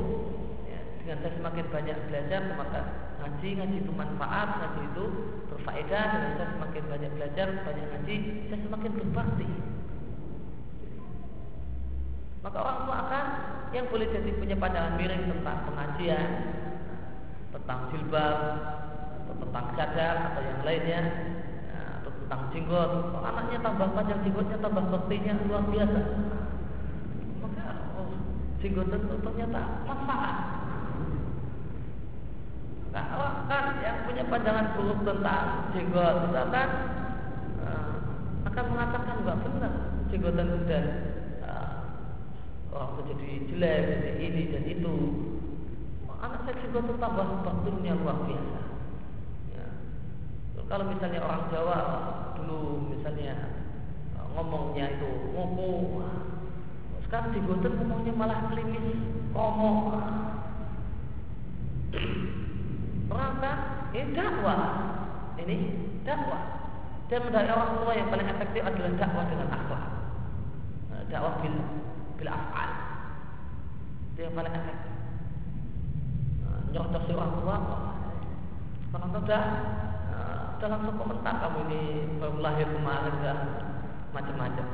dengan saya semakin banyak belajar maka ngaji ngaji itu manfaat ngaji itu berfaedah. Dengan saya semakin banyak belajar banyak ngaji saya semakin berbakti. Maka orang tua akan yang boleh jadi punya pandangan miring tentang pengajian tentang jilbab atau tentang cadar atau yang lainnya ya, atau tentang jenggot. Oh, anaknya tambah panjang jenggotnya tambah baktinya luar biasa. Maka oh, jenggot itu ternyata manfaat kan yang punya pandangan buruk tentang jenggot itu akan uh, akan mengatakan nggak benar jenggotan dan uh, orang jadi jelek, jadi ini dan itu. Anak saya jenggot tambah baktinya luar biasa. Ya. Kalau misalnya orang Jawa dulu misalnya uh, ngomongnya itu ngomong, sekarang jenggotan ngomongnya malah klinis, ngomong. Maka ini dakwah. Ini dakwah. Dan dari orang tua yang paling efektif adalah dakwah dengan akhlak. Eh, dakwah bil bil afal. Itu yang paling efektif. Nyocok si orang tua, orang tua sudah sudah langsung komentar kamu ini baru lahir kemarin dan macam-macam.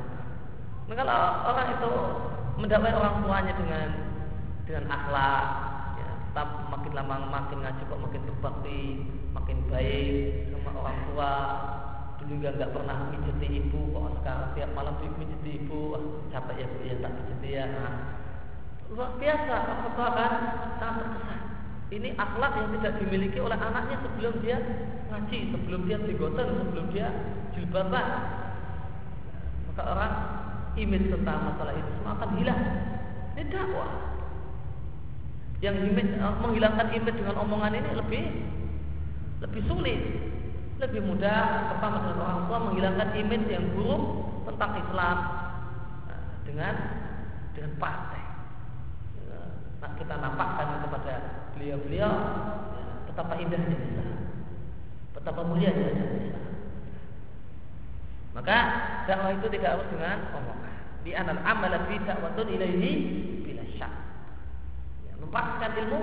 Nah, kalau orang itu mendakwai orang tuanya dengan dengan akhlak, ya, makin lama makin ngaji kok makin berbakti, makin baik sama orang tua. Dulu juga nggak pernah mijiti ibu, kok sekarang tiap malam mijiti ibu, wah, capek ya bu ya tak mijiti ya. Nah, luar biasa, kan sangat terkesan. Ini akhlak yang tidak dimiliki oleh anaknya sebelum dia ngaji, sebelum dia digoten, sebelum dia jilbaban. Maka orang image tentang masalah itu semua akan hilang. Ini dakwah. Yang eh, menghilangkan image dengan omongan ini lebih lebih sulit, lebih mudah pertama dengan orang tua menghilangkan image yang buruk tentang Islam eh, dengan dengan partai. Nah, kita nampakkan kepada beliau-beliau ya, betapa indahnya Islam, betapa mulianya Islam. Maka dakwah itu tidak harus dengan omongan. Di anal amala fi da'watun ilaihi. Mempakarkan ilmu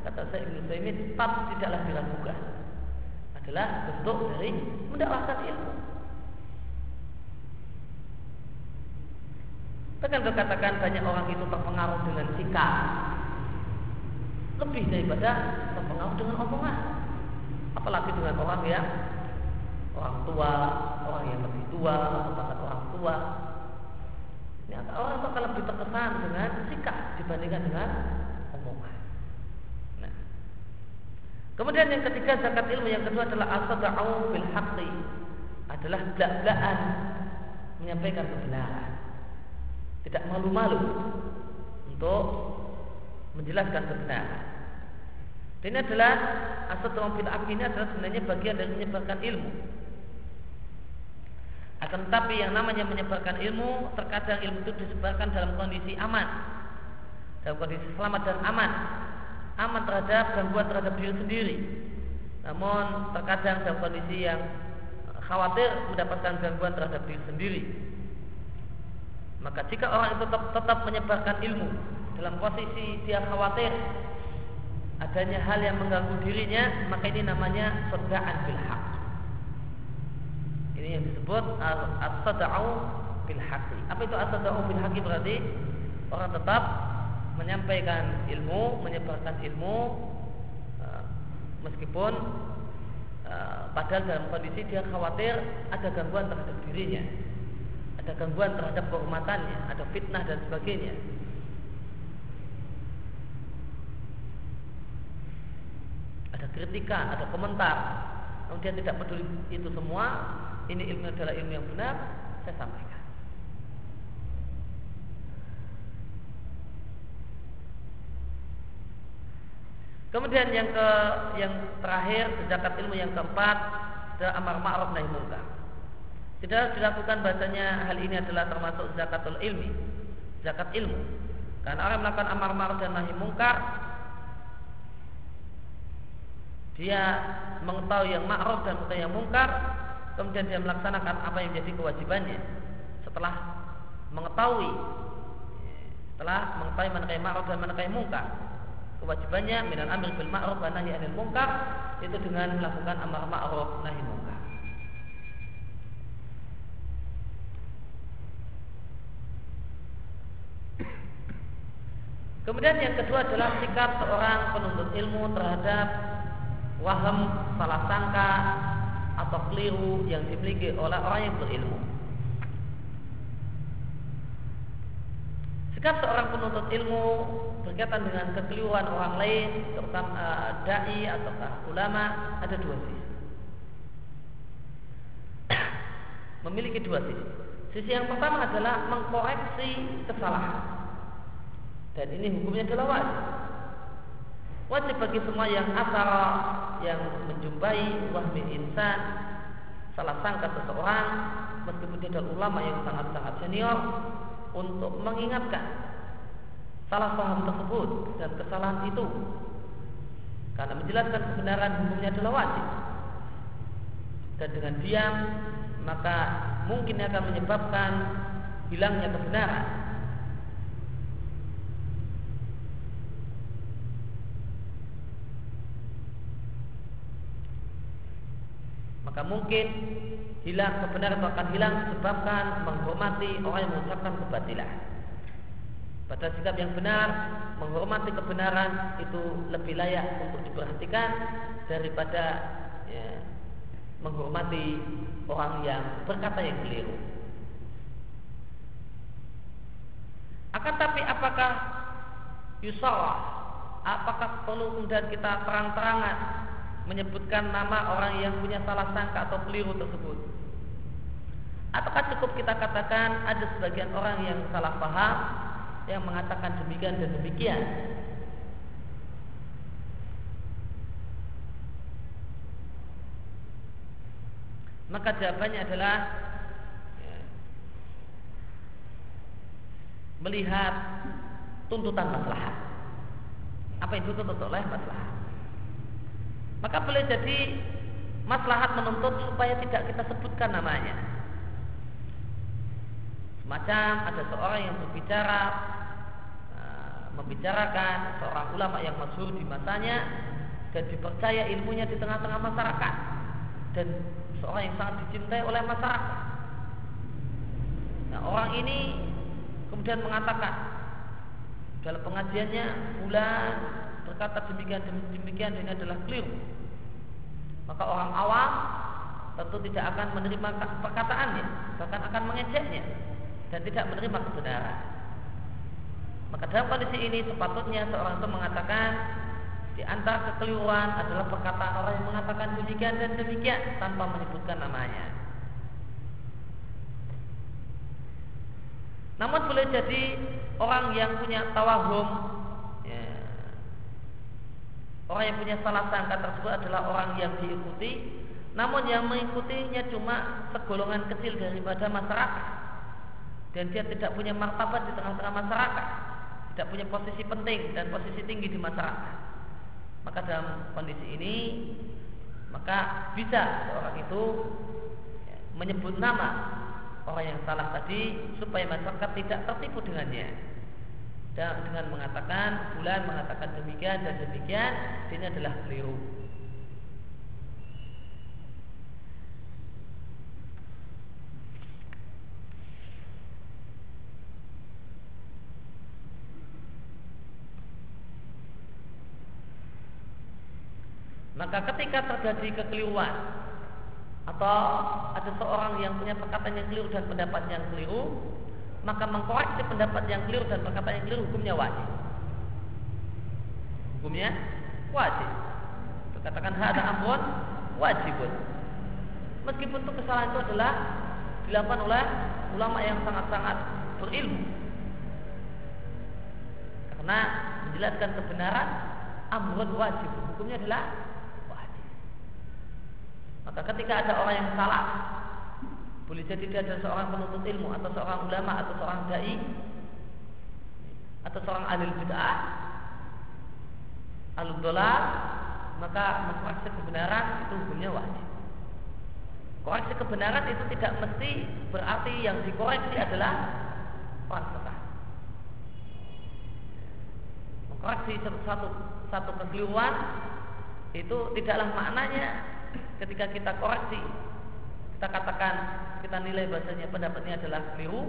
kata saya Ibnu Taimin tetap tidaklah diragukan. Adalah bentuk dari mendakwahkan ilmu. Bahkan katakan banyak orang itu terpengaruh dengan sikap lebih daripada terpengaruh dengan omongan. Apalagi dengan orang yang orang tua, orang yang lebih tua atau bahkan orang tua. Ini orang itu akan lebih terkesan dengan sikap dibandingkan dengan omongan. Nah. Kemudian yang ketiga zakat ilmu yang kedua adalah asadau bil haqqi adalah belak-belakan menyampaikan kebenaran. Tidak malu-malu untuk menjelaskan kebenaran. Dan ini adalah asal bid'ah ini adalah sebenarnya bagian dari menyebarkan ilmu. Akan tetapi yang namanya menyebarkan ilmu terkadang ilmu itu disebarkan dalam kondisi aman, dalam kondisi selamat dan aman, aman terhadap gangguan terhadap diri sendiri. Namun terkadang dalam kondisi yang khawatir mendapatkan gangguan terhadap diri sendiri. Maka jika orang itu tetap, tetap menyebarkan ilmu dalam posisi dia khawatir adanya hal yang mengganggu dirinya, maka ini namanya sedaan bil haq. Ini yang disebut as-sada'u bil haqi. Apa itu as-sada'u bil haqi berarti orang tetap menyampaikan ilmu, menyebarkan ilmu uh, meskipun uh, padahal dalam kondisi dia khawatir ada gangguan terhadap dirinya, ada gangguan terhadap kehormatannya, ada fitnah dan sebagainya. ada kritikan, ada komentar. Kemudian tidak peduli itu semua, ini ilmu adalah ilmu yang benar, saya sampaikan. Kemudian yang ke yang terakhir zakat ilmu yang keempat adalah amar ma'ruf nahi munkar. Tidak dilakukan bahasanya hal ini adalah termasuk zakatul ilmi, zakat ilmu. Karena orang melakukan amar ma'ruf dan nahi munkar dia mengetahui yang ma'ruf dan mengetahui yang mungkar kemudian dia melaksanakan apa yang jadi kewajibannya setelah mengetahui setelah mengetahui mana kayak ma'ruf dan mana kayak mungkar kewajibannya minal amir bil ma'ruf wa nahi anil mungkar itu dengan melakukan amar ma'ruf nahi mungkar Kemudian yang kedua adalah sikap seorang penuntut ilmu terhadap waham, salah sangka atau keliru yang dimiliki oleh orang yang berilmu. Sikap seorang penuntut ilmu berkaitan dengan kekeliruan orang lain, terutama uh, dai atau ulama, ada dua sisi. Memiliki dua sisi. Sisi yang pertama adalah mengkoreksi kesalahan. Dan ini hukumnya adalah wajib wajib bagi semua yang asara yang menjumpai wahmi insan salah sangka seseorang meskipun dia adalah ulama yang sangat-sangat senior untuk mengingatkan salah paham tersebut dan kesalahan itu. Karena menjelaskan kebenaran hukumnya adalah wajib. Dan dengan diam maka mungkin akan menyebabkan hilangnya kebenaran maka mungkin hilang kebenaran akan hilang disebabkan menghormati orang yang mengucapkan kebatilan. pada sikap yang benar, menghormati kebenaran itu lebih layak untuk diperhatikan daripada ya, menghormati orang yang berkata yang keliru. Akan tapi apakah yusawah? Apakah perlu kemudian kita terang-terangan menyebutkan nama orang yang punya salah sangka atau keliru tersebut? Ataukah cukup kita katakan ada sebagian orang yang salah paham yang mengatakan demikian dan demikian. Maka jawabannya adalah ya, melihat tuntutan maslahat. Apa itu tuntut oleh maslahat? Maka boleh jadi maslahat menuntut supaya tidak kita sebutkan namanya. Semacam ada seorang yang berbicara membicarakan seorang ulama yang masyhur di masanya dan dipercaya ilmunya di tengah-tengah masyarakat dan seorang yang sangat dicintai oleh masyarakat. Nah, orang ini kemudian mengatakan dalam pengajiannya bulan berkata demikian demikian ini adalah keliru. Maka orang awam tentu tidak akan menerima perkataannya, bahkan akan mengejeknya dan tidak menerima kebenaran. Maka dalam kondisi ini sepatutnya seorang itu mengatakan di antara kekeliruan adalah perkataan orang yang mengatakan demikian dan demikian tanpa menyebutkan namanya. Namun boleh jadi orang yang punya tawahum Orang yang punya salah sangka tersebut adalah orang yang diikuti. Namun yang mengikutinya cuma segolongan kecil daripada masyarakat. Dan dia tidak punya martabat di tengah-tengah masyarakat. Tidak punya posisi penting dan posisi tinggi di masyarakat. Maka dalam kondisi ini maka bisa seorang itu menyebut nama orang yang salah tadi supaya masyarakat tidak tertipu dengannya dan dengan mengatakan bulan mengatakan demikian dan demikian ini adalah keliru. Maka ketika terjadi kekeliruan atau ada seorang yang punya perkataan yang keliru dan pendapat yang keliru, maka mengkoreksi pendapat yang keliru dan perkataan yang keliru hukumnya wajib. Hukumnya wajib. Katakan ada amrun wajibun. Meskipun itu kesalahan itu adalah dilakukan oleh ulama yang sangat-sangat berilmu. Karena menjelaskan kebenaran amrun wajib. Hukumnya adalah maka ketika ada orang yang salah, boleh jadi dia adalah seorang penuntut ilmu atau seorang ulama atau seorang dai atau seorang ahli bid'ah, ahli dolar, maka mengkoreksi kebenaran itu hukumnya wajib. Koreksi kebenaran itu tidak mesti berarti yang dikoreksi adalah orang. Mengkoreksi satu satu kekeliruan itu tidaklah maknanya ketika kita koreksi kita katakan kita nilai bahasanya pendapatnya adalah keliru.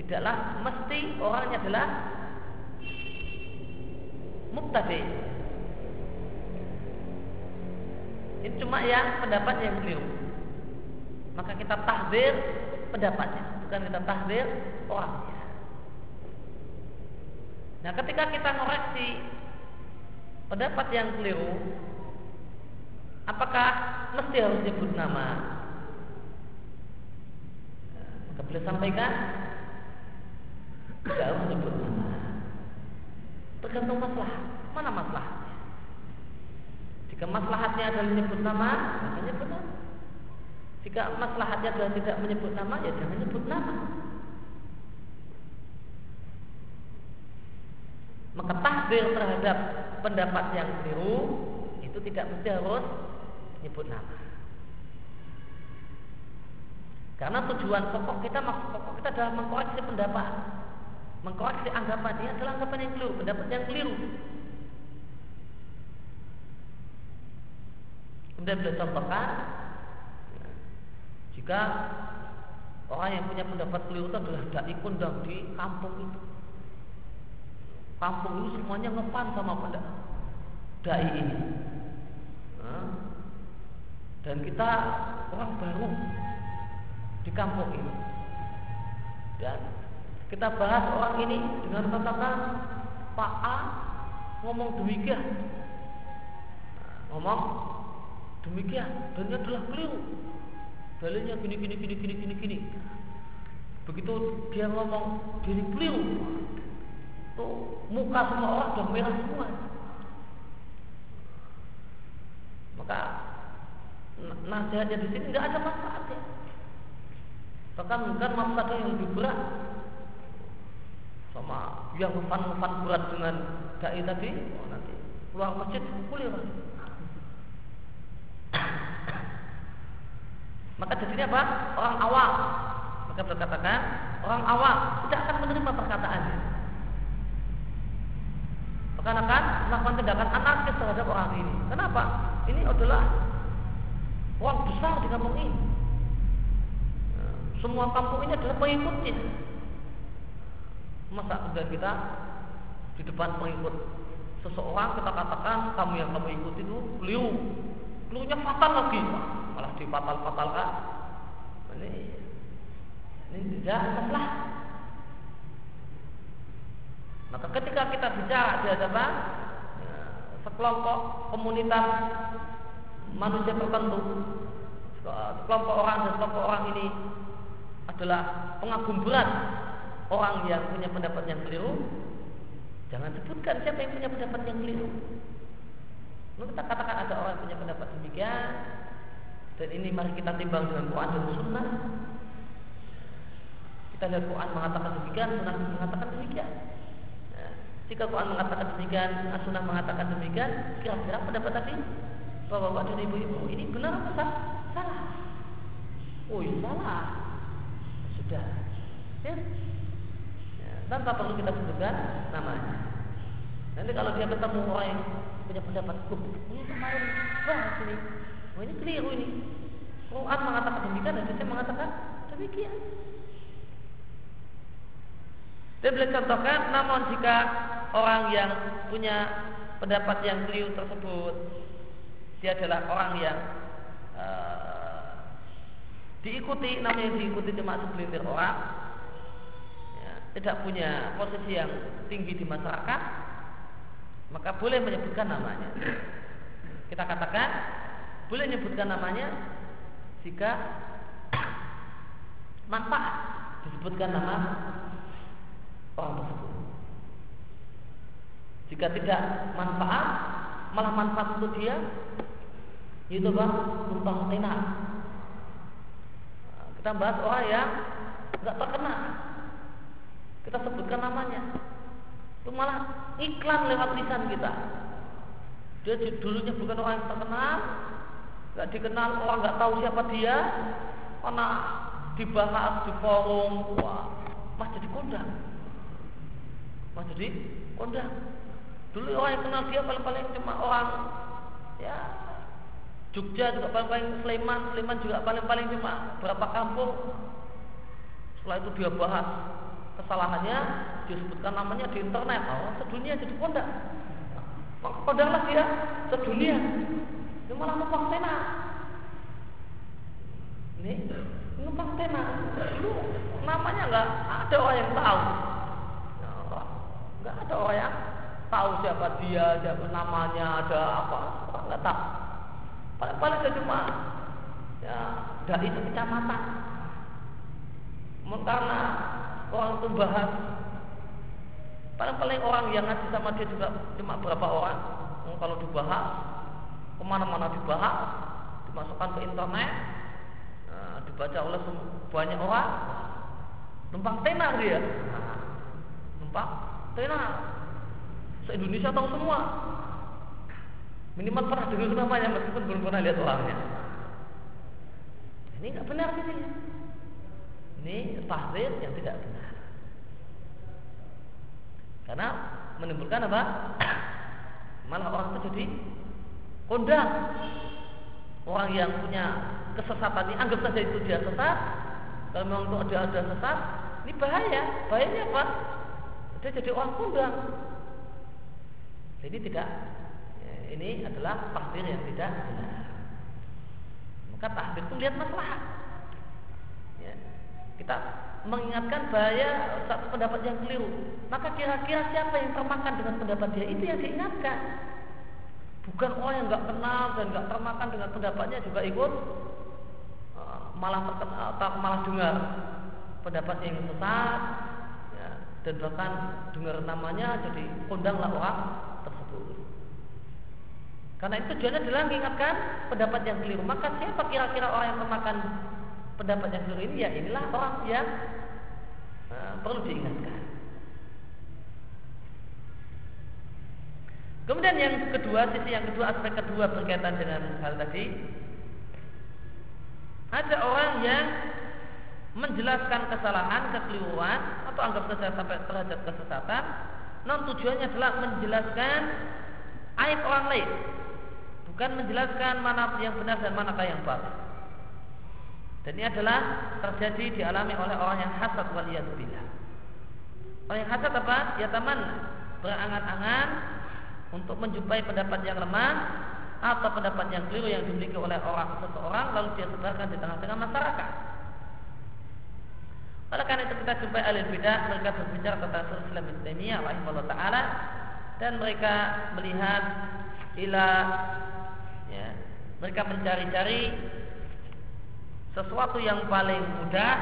Tidaklah mesti orangnya adalah muktadi. Ini cuma yang pendapat yang keliru. Maka kita tahdir pendapatnya bukan kita tahdir orangnya. Nah ketika kita koreksi pendapat yang keliru Apakah mesti harus nyebut nama? Maka boleh sampaikan tidak harus nyebut nama. Tergantung masalah. Mana masalahnya? Jika maslahatnya adalah menyebut nama, maka nyebut nama. Jika maslahatnya adalah tidak menyebut nama, ya jangan nyebut nama. Maka tahdir terhadap pendapat yang keliru itu tidak mesti harus nyebut nama. Karena tujuan pokok kita, maksud pokok kita adalah mengkoreksi pendapat, mengkoreksi anggapan ini adalah anggapan yang keliru, pendapat yang keliru. Kemudian beliau contohkan jika orang yang punya pendapat keliru itu adalah dai kondang di kampung itu. kampung itu semuanya ngepan sama pada dai ini. Dan kita orang baru di kampung ini. Dan kita bahas orang ini dengan katakan Pak A ngomong demikian. ngomong demikian dan dia adalah keliru. Dalilnya gini gini gini gini gini gini. Begitu dia ngomong diri keliru, tuh muka semua orang sudah merah semua. Maka nasihatnya di sini nggak ada manfaatnya. Bahkan bukan masalah yang lebih berat sama yang ngefan-ngefan berat dengan dai tadi, oh nanti keluar masjid pukul ya Maka di sini apa? Orang awam. Maka berkatakan orang awam tidak akan menerima perkataannya. Bahkan akan melakukan tindakan anarkis terhadap orang ini. Kenapa? Ini adalah uang besar di kampung ini. Semua kampung ini adalah pengikutnya. Masa kemudian kita di depan pengikut seseorang kita katakan kamu yang kamu ikuti itu keliru, kelirunya fatal lagi, malah difatal-fatalkan. Ini ini tidak masalah. Maka ketika kita bicara di hadapan ya, sekelompok komunitas manusia tertentu, sekelompok orang dan sekelompok orang ini adalah pengagum berat orang yang punya pendapat yang keliru, jangan sebutkan siapa yang punya pendapat yang keliru. Lalu kita katakan ada orang yang punya pendapat demikian, dan ini mari kita timbang dengan Quran dan Sunnah. Kita lihat Quran mengatakan demikian, Sunnah mengatakan demikian. Nah, jika Quran mengatakan demikian, Sunnah mengatakan demikian, kira-kira pendapat tadi bahwa dan ibu-ibu ini benar atau salah? Oh, salah. Sudah. Ya, tanpa perlu kita sebutkan namanya. Nanti kalau dia ketemu orang yang punya pendapat, oh, ini kemarin bahas ini, oh ini keliru ini. Quran mengatakan demikian dan saya mengatakan demikian. Dan boleh contohkan, namun jika orang yang punya pendapat yang keliru tersebut, dia adalah orang yang uh, diikuti, namanya diikuti cuma segelintir orang, tidak punya posisi yang tinggi di masyarakat, maka boleh menyebutkan namanya. Kita katakan boleh menyebutkan namanya jika manfaat disebutkan nama orang tersebut. Jika tidak manfaat, malah manfaat untuk dia, itu bang tumpang. Kita bahas orang yang nggak terkenal, kita sebutkan namanya. Itu malah iklan lewat lisan kita. Dia dulunya bukan orang yang terkenal, nggak dikenal, orang nggak tahu siapa dia, karena dibahas di forum, wah, mas jadi kondang, mas jadi kondang. Dulu orang yang kenal dia paling-paling cuma orang ya Jogja juga paling-paling Sleman, Sleman juga paling-paling cuma berapa kampung. Setelah itu dia bahas kesalahannya disebutkan namanya di internet. Oh sedunia jadi kondang kondanglah dia sedunia. Dia malah numpang tenar ini numpang tenar lu namanya nggak ada orang yang tahu. Nggak ada orang yang tahu siapa dia siapa namanya ada apa. Nggak tahu paling paling cuma ya dari kecamatan. Karena orang itu bahas paling-paling orang yang ngaji sama dia juga cuma berapa orang. Kalau dibahas ke mana-mana dibahas dimasukkan ke internet nah, dibaca oleh banyak orang. Numpang tenar dia. Numpang tenar. Se Indonesia tahu semua minimal pernah dengar namanya meskipun belum pernah lihat orangnya ini nggak benar sih ini tahrir yang tidak benar. Karena menimbulkan apa? Malah orang itu jadi kondang. Orang yang punya kesesatan ini anggap saja itu dia sesat. Kalau memang itu ada ada sesat, ini bahaya. Bahayanya apa? Dia jadi orang kondang. Jadi tidak ini adalah takdir yang tidak benar. Maka takdir itu lihat masalah. Ya. Kita mengingatkan bahaya satu pendapat yang keliru. Maka kira-kira siapa yang termakan dengan pendapat dia itu yang diingatkan. Bukan orang yang nggak kenal dan nggak termakan dengan pendapatnya juga ikut uh, malah terkenal atau malah dengar pendapat yang sesat ya, dan bahkan dengar namanya jadi kondanglah orang. Karena itu tujuannya adalah mengingatkan pendapat yang keliru. Maka siapa kira-kira orang yang termakan pendapat yang keliru ini? Ya inilah orang yang uh, perlu diingatkan. Kemudian yang kedua, sisi yang kedua, aspek kedua berkaitan dengan hal tadi. Ada orang yang menjelaskan kesalahan, kekeliruan, atau anggap saja sampai terhadap kesesatan, non tujuannya adalah menjelaskan aib orang lain, bukan menjelaskan mana yang benar dan manakah yang batil. Dan ini adalah terjadi dialami oleh orang yang hasad waliyadzubillah. Orang yang hasad apa? Ya teman berangan-angan untuk menjumpai pendapat yang lemah atau pendapat yang keliru yang dimiliki oleh orang seseorang lalu dia sebarkan di tengah-tengah masyarakat. Oleh karena itu kita jumpai ahli bidah mereka berbicara tentang Islam Ibn Taimiyah rahimahullah taala dan mereka melihat ila ya, mereka mencari-cari sesuatu yang paling mudah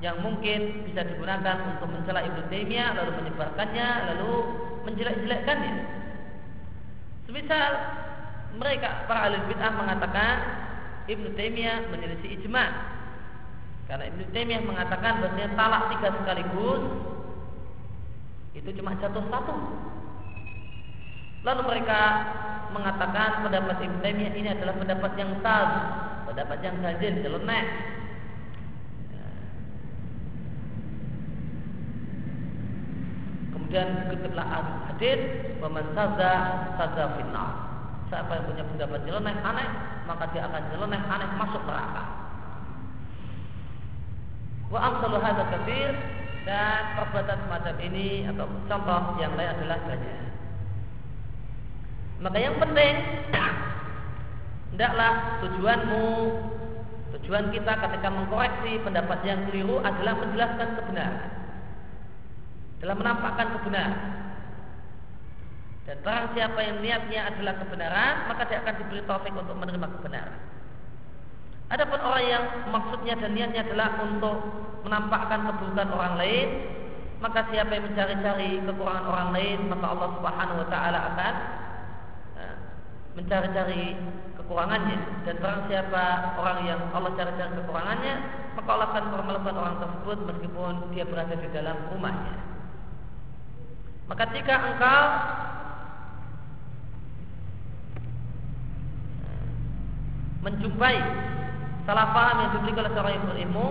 yang mungkin bisa digunakan untuk mencela Ibnu Taimiyah lalu menyebarkannya lalu menjelek-jelekkannya Semisal mereka para ahli bid'ah mengatakan Ibnu Taimiyah menyelisih ijma. Karena Ibnu Taimiyah mengatakan bahwasanya talak tiga sekaligus itu cuma jatuh satu. Lalu mereka mengatakan pendapat Ibnu Taimiyah ini adalah pendapat yang sal, pendapat yang ganjil, nyeleneh. Kemudian dikutiplah hadis Waman saza saza. Siapa yang punya pendapat nyeleneh aneh, maka dia akan nyeleneh aneh masuk neraka. Wa amsalu hadza katsir dan perbuatan semacam ini atau contoh yang lain adalah banyak. Maka yang penting hendaklah tujuanmu tujuan kita ketika mengkoreksi pendapat yang keliru adalah menjelaskan kebenaran. Dalam menampakkan kebenaran. Dan barang siapa yang niatnya adalah kebenaran, maka dia akan diberi taufik untuk menerima kebenaran. Adapun orang yang maksudnya dan niatnya adalah untuk menampakkan keburukan orang lain, maka siapa yang mencari-cari kekurangan orang lain, maka Allah Subhanahu wa taala akan mencari-cari kekurangannya dan barang siapa orang yang Allah cari-cari kekurangannya, maka Allah akan melakukan orang tersebut meskipun dia berada di dalam rumahnya. Maka jika engkau menjumpai salah paham yang dimiliki oleh seorang yang berilmu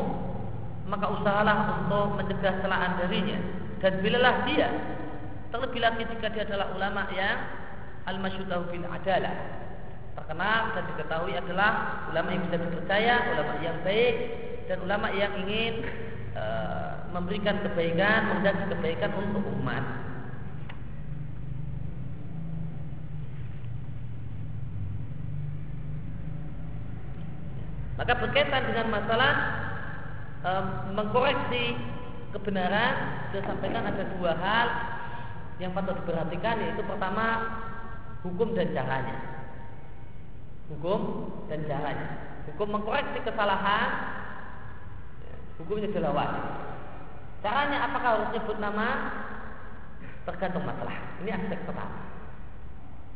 maka usahalah untuk mencegah celaan darinya dan bilalah dia terlebih lagi jika dia adalah ulama yang al-masyudahu bil adalah terkenal dan diketahui adalah ulama yang bisa dipercaya, ulama yang baik dan ulama yang ingin e, memberikan kebaikan, menjadi kebaikan untuk umat. Maka berkaitan dengan masalah e, mengkoreksi kebenaran, saya sampaikan ada dua hal yang patut diperhatikan yaitu pertama hukum dan caranya. Hukum dan caranya. Hukum mengkoreksi kesalahan hukumnya adalah wajib. Caranya apakah harus nyebut nama? Tergantung masalah. Ini aspek pertama.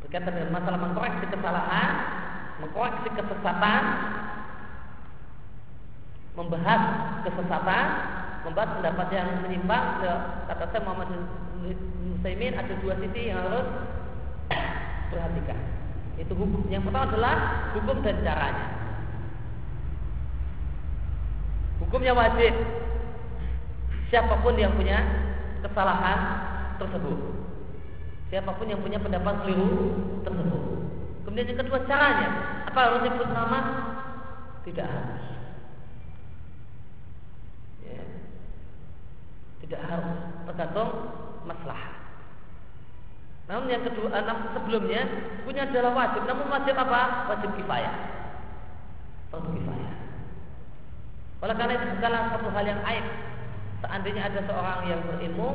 Berkaitan dengan masalah mengkoreksi kesalahan, mengkoreksi kesesatan, membahas kesesatan, membahas pendapat yang menyimpang. Kata saya Muhammad Musaimin ada dua sisi yang harus perhatikan. Itu hukum. Yang pertama adalah hukum dan caranya. Hukumnya wajib. Siapa pun yang punya kesalahan tersebut. Siapa pun yang punya pendapat keliru tersebut. Kemudian yang kedua caranya. Apa harus disebut nama? Tidak harus. tidak harus tergantung masalah. Namun yang kedua, eh, sebelumnya punya adalah wajib. Namun wajib apa? Wajib kifayah. Wajib kifayah. Oleh karena itu bukanlah satu hal yang aib. Seandainya ada seorang yang berilmu,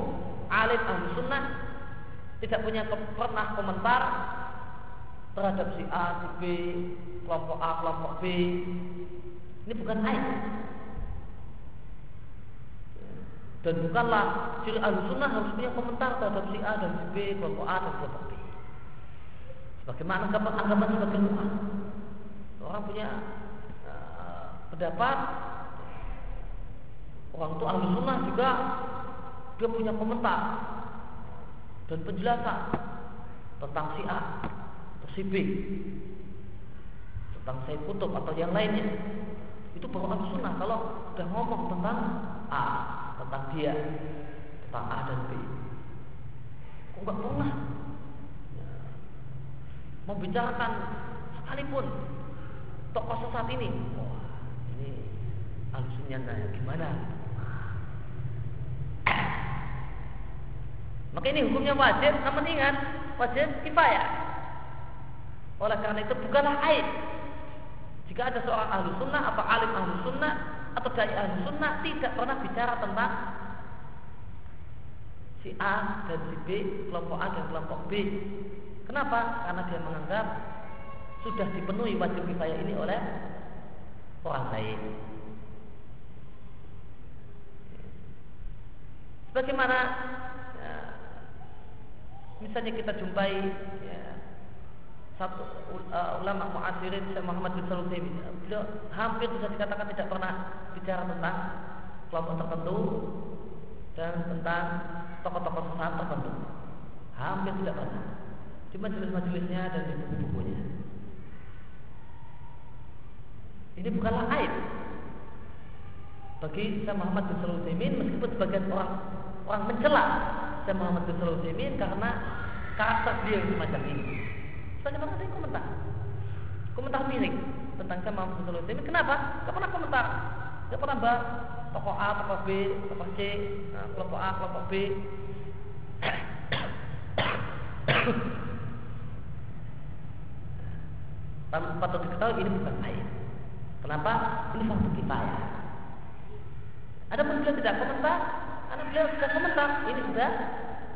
alim ahli sunnah, tidak punya pernah komentar terhadap si A, si B, kelompok A, kelompok B. Ini bukan aib. Dan bukanlah ciri ahli sunnah harus punya komentar terhadap si A dan si B, kelompok A dan kelompok B. Sebagaimana anggapan, anggapan sebagian orang. Orang punya uh, pendapat orang itu ahli sunnah juga dia punya komentar dan penjelasan tentang si A atau si B tentang Said Kutub atau yang lainnya itu baru sunnah. Kalau udah ngomong tentang A tentang dia tentang A dan B. Kok nggak pernah? Ya. membicarakan sekalipun tokoh sesat ini. Wah ini alusunnya gimana? Maka ini hukumnya wajib namun ingat wajib kifayah. Oleh karena itu bukanlah aib jika ada seorang ahlu sunnah atau alim ahlu sunnah atau dai ahlu sunnah tidak pernah bicara tentang si A dan si B, kelompok A dan kelompok B. Kenapa? Karena dia menganggap sudah dipenuhi wajib kifayah ini oleh orang lain. Bagaimana ya, misalnya kita jumpai ya, satu uh, ulama muasirin Syekh Muhammad bin Salim beliau hampir bisa dikatakan tidak pernah bicara tentang kelompok tertentu dan tentang tokoh-tokoh sesat tertentu. Hampir tidak pernah. Cuma majelis-majelisnya dan di buku-bukunya. Ini bukanlah aib bagi Syekh Muhammad bin Salim meskipun sebagian orang orang mencela Syekh Muhammad bin Salim karena karakter yang semacam ini. Bagaimana ada yang komentar? Komentar miring tentang Syekh Muhammad bin Kenapa? Tidak pernah komentar. Tidak pernah bahas tokoh A, tokoh B, tokoh C, nah, kelompok A, kelompok B. Patut diketahui ini bukan aib. Kenapa? Ini fardu kifayah. Ada pun beliau tidak komentar, karena beliau sudah komentar, ini sudah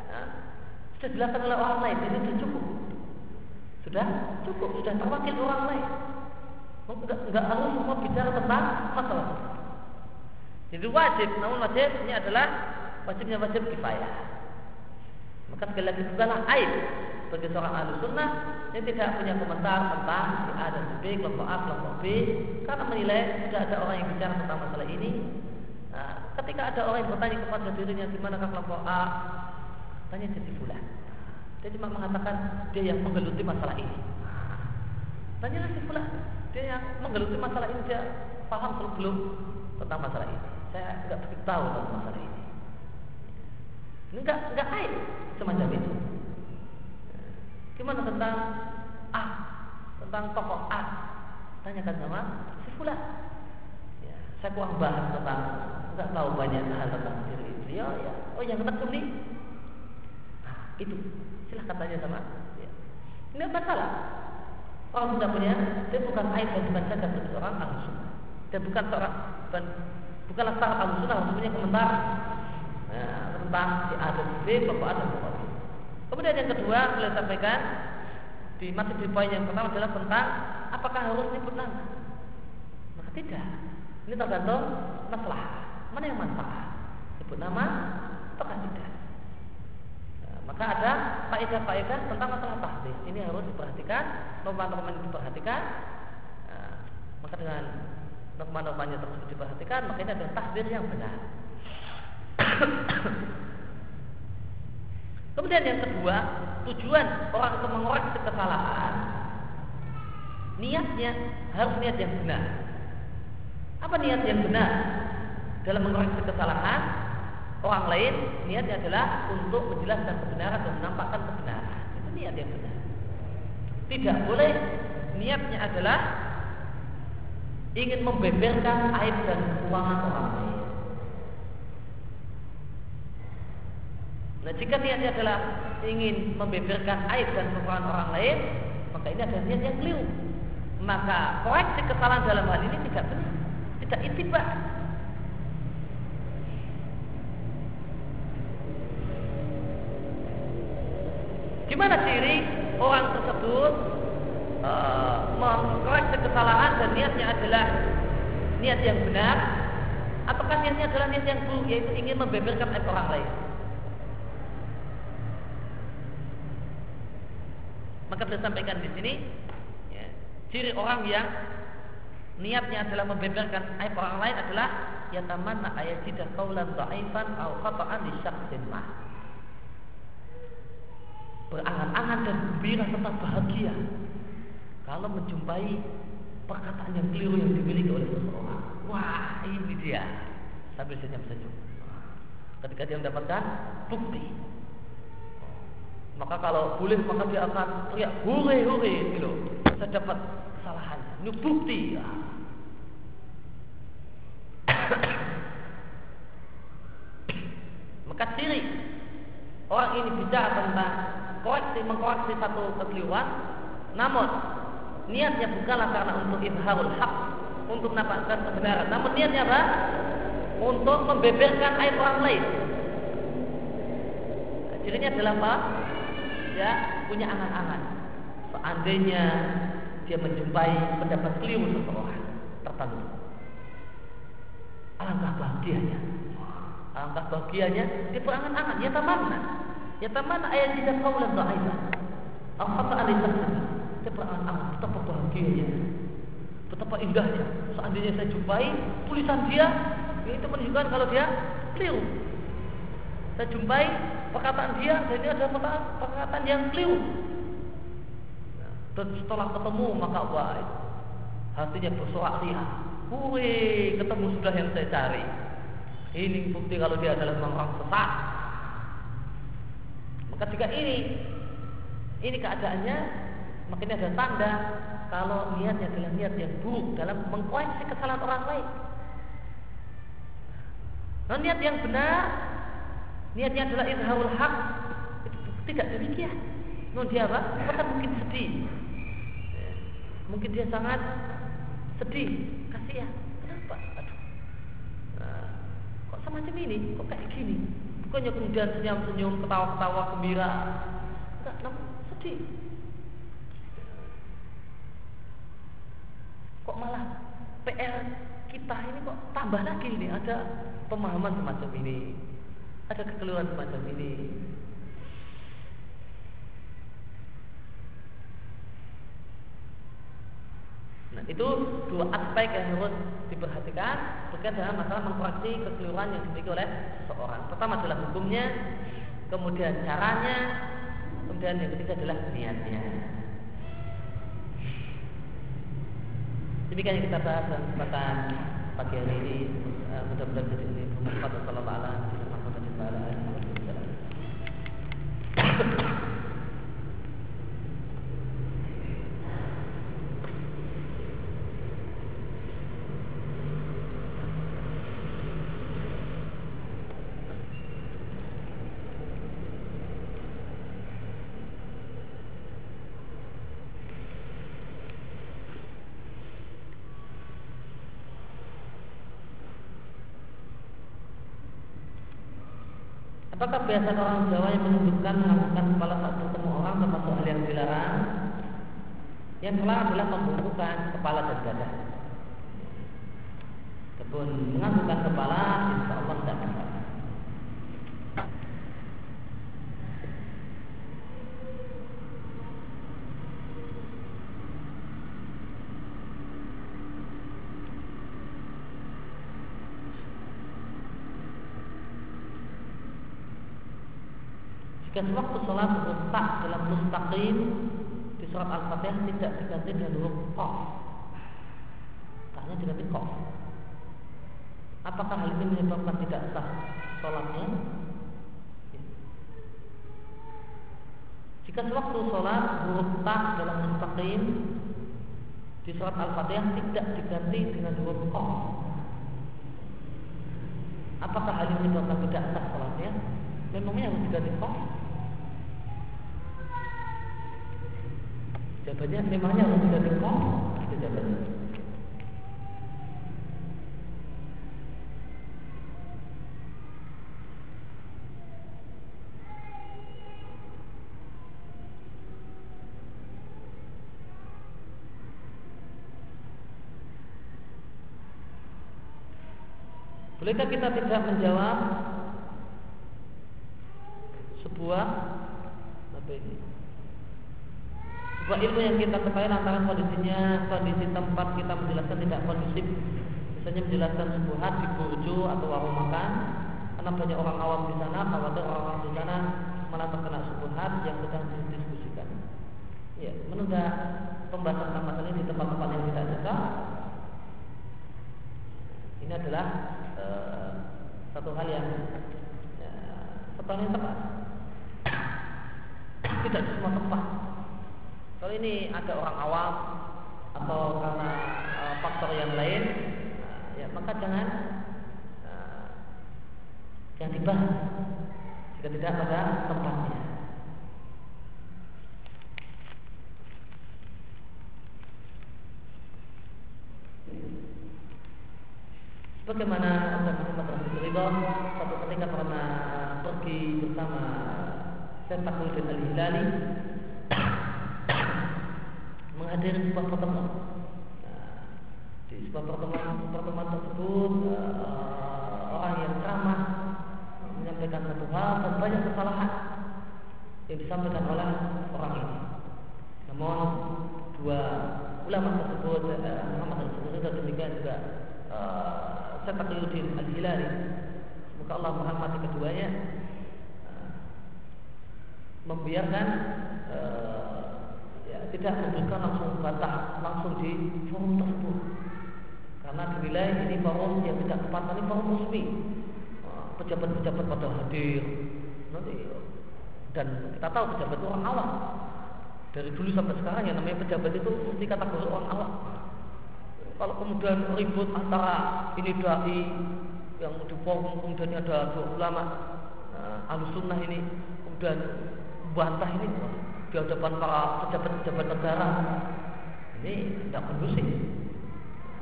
ya, sudah dijelaskan oleh orang lain, ini sudah cukup. Sudah cukup, sudah terwakil orang lain. Enggak, enggak harus semua bicara tentang masalah. Jadi wajib, namun wajib ini adalah wajibnya wajib kifayah. Maka sekali lagi bukanlah aib bagi seorang ahli sunnah yang tidak punya komentar tentang si A dan si B, kelompok A, kelompok B, karena menilai sudah ada orang yang bicara tentang masalah ini. Nah, ketika ada orang yang bertanya kepada dirinya di manakah kelompok A, tanya jadi bulan. Dia cuma mengatakan dia yang menggeluti masalah ini. Tanya si bulan, dia yang menggeluti masalah ini dia paham belum tentang masalah ini. Saya nggak begitu tahu tentang masalah ini. Ini enggak enggak aib semacam itu. Gimana tentang A? Tentang tokoh A? Tanyakan sama si fulan. Ya, saya kurang bahas tentang enggak tahu banyak hal tentang diri beliau ya. Oh yang ketemu nih. Nah, itu silahkan tanya sama ya. Ini masalah. Orang sudah punya, dia bukan aib dan bukan cacat bagi seorang ahli sunnah. Dia bukan seorang bukan bukanlah syarat ahli sunnah harus punya komentar ya, tentang si A dan B, kelompok A dan kelompok B. Kemudian yang kedua beliau sampaikan di masih di poin yang pertama adalah tentang apakah harus nyebut nama. Maka tidak. Ini tergantung masalah. Mana yang manfaat? Sebut nama ataukah tidak? Maka ada faedah-faedah tentang masalah tahdid. Ini harus diperhatikan, norma-norma yang diperhatikan. Nah, maka dengan norma-normanya tersebut diperhatikan, maka ini adalah takdir yang benar. Kemudian yang kedua, tujuan orang untuk mengoreksi kesalahan, niatnya harus niat yang benar. Apa niat yang benar dalam mengoreksi kesalahan orang lain? Niatnya adalah untuk menjelaskan kebenaran dan menampakkan kebenaran. Itu niat yang benar. Tidak boleh niatnya adalah ingin membeberkan aib dan kekurangan orang lain. Nah jika niatnya adalah ingin membeberkan aib dan kekurangan orang lain, maka ini adalah niat yang keliru. Maka koreksi kesalahan dalam hal ini tidak benar, tidak itibak. Gimana ciri orang tersebut uh, mengkoreksi kesalahan dan niatnya adalah niat yang benar, ataukah niatnya adalah niat yang buruk, yaitu ingin membeberkan aib orang lain? Maka beliau sampaikan di sini ya, ciri orang yang niatnya adalah membeberkan aib orang lain adalah yatamanna ayajidah qaulan dha'ifan au khata'an li syakhsin ma. Berangan-angan dan gembira serta bahagia kalau menjumpai perkataan yang keliru yang dimiliki oleh seseorang. Wah, ini dia. Sambil senyum-senyum. Ketika dia mendapatkan bukti maka kalau boleh maka dia akan teriak hore hore gitu saya dapat kesalahan ini bukti maka ciri orang ini bicara tentang koreksi mengkoreksi satu kekeliruan namun niatnya bukanlah karena untuk izharul hak untuk mendapatkan kebenaran namun niatnya apa untuk membeberkan aib orang lain cirinya adalah apa ya punya angan-angan. Seandainya dia menjumpai pendapat keliru seseorang tertentu. Alangkah bahagianya. Alangkah bahagianya dia berangan-angan. Ya tamanna. Ya tamanna ayat tidak kaulan dhaifah. Al-khata alisahsana. Dia berangan-angan. Betapa bahagianya. Betapa indahnya. Seandainya saya jumpai tulisan dia. Itu menunjukkan kalau dia keliru. Saya jumpai perkataan dia dan ini adalah perkataan, perkataan yang keliru. Dan setelah ketemu maka wah hatinya bersorak lihat. Wih, ketemu sudah yang saya cari. Ini bukti kalau dia adalah orang sesat. Maka jika ini ini keadaannya, makin ada tanda kalau niatnya adalah niat yang buruk dalam mengkoreksi kesalahan orang lain. Nah, niat yang benar niatnya adalah izharul itu tidak demikian. Non dia apa? Bahkan mungkin sedih. Mungkin dia sangat sedih kasihan. Kenapa? Aduh. Nah, kok semacam ini? Kok kayak gini bukannya kemudian senyum-senyum ketawa-ketawa gembira? Enggak namun sedih. Kok malah PR kita ini kok tambah lagi ini? Ada pemahaman semacam ini ada kekeliruan semacam ini. Nah, itu dua aspek yang harus diperhatikan berkaitan dengan masalah mengkoreksi kekeliruan yang dimiliki oleh seseorang. Pertama adalah hukumnya, kemudian caranya, kemudian yang ketiga adalah niatnya. Demikian yang kita bahas dalam kesempatan pagi hari ini. Mudah-mudahan jadi ini bermanfaat. Wassalamualaikum Apakah biasa orang Jawa yang menyebutkan melakukan kepala saat bertemu orang termasuk hal yang dilarang? Yang terlarang adalah membungkukkan kepala dan dada. Kebun menganggukkan kepala, insya Allah tidak. Jika waktu sholat huruf tak dalam mustaqim di surat Al-Fatihah tidak diganti dengan huruf qaf. Taknya diganti qaf. Apakah hal ini menyebabkan tidak sah sholatnya? Jika sewaktu sholat huruf tak dalam mustaqim di surat Al-Fatihah tidak diganti dengan huruf qaf. Apakah hal ini menyebabkan tidak sah sholatnya? memangnya harus diganti kos jawabannya memangnya harus diganti kos itu jawabannya Bolehkah kita tidak menjawab sebuah apa ini? Sebuah ilmu yang kita ketahui antara kondisinya kondisi tempat kita menjelaskan tidak kondusif. Misalnya menjelaskan sebuah di burjo atau warung makan karena banyak orang awam di sana, khawatir orang-orang di sana malah terkena subhat yang sedang didiskusikan. Ya, menunda pembahasan tentang masalah ini di tempat-tempat yang tidak cocok. Ini adalah uh, satu hal yang ya, yang tepat. Tidak semua tempat kalau ini ada orang awam atau karena uh, faktor yang lain, uh, ya maka jangan uh, jangan dibahas jika tidak pada tempatnya. Bagaimana Muhammad Rasulullah satu ketika pernah pergi bersama Syekh Takuddin Al-Hilali menghadiri sebuah pertemuan. Nah, di sebuah pertemuan pertemuan tersebut uh, orang yang ramah menyampaikan satu hal dan banyak kesalahan yang disampaikan oleh orang ini. Namun dua ulama tersebut uh, Muhammad tersebut dan demikian juga uh, Syekh Al-Hilali semoga Allah merahmati keduanya membiarkan uh, tidak memberikan langsung bantah langsung di forum tersebut karena dinilai ini forum yang tidak tepat ini forum resmi. Pejabat-pejabat pada hadir. Nanti dan kita tahu pejabat itu orang awam. Dari dulu sampai sekarang yang namanya pejabat itu mesti kategori orang awam. Kalau kemudian ribut antara ini dai yang di forum kemudian ada dua ulama uh, alusunnah ini kemudian bantah ini di hadapan para pejabat-pejabat negara. Ini tidak kondusif.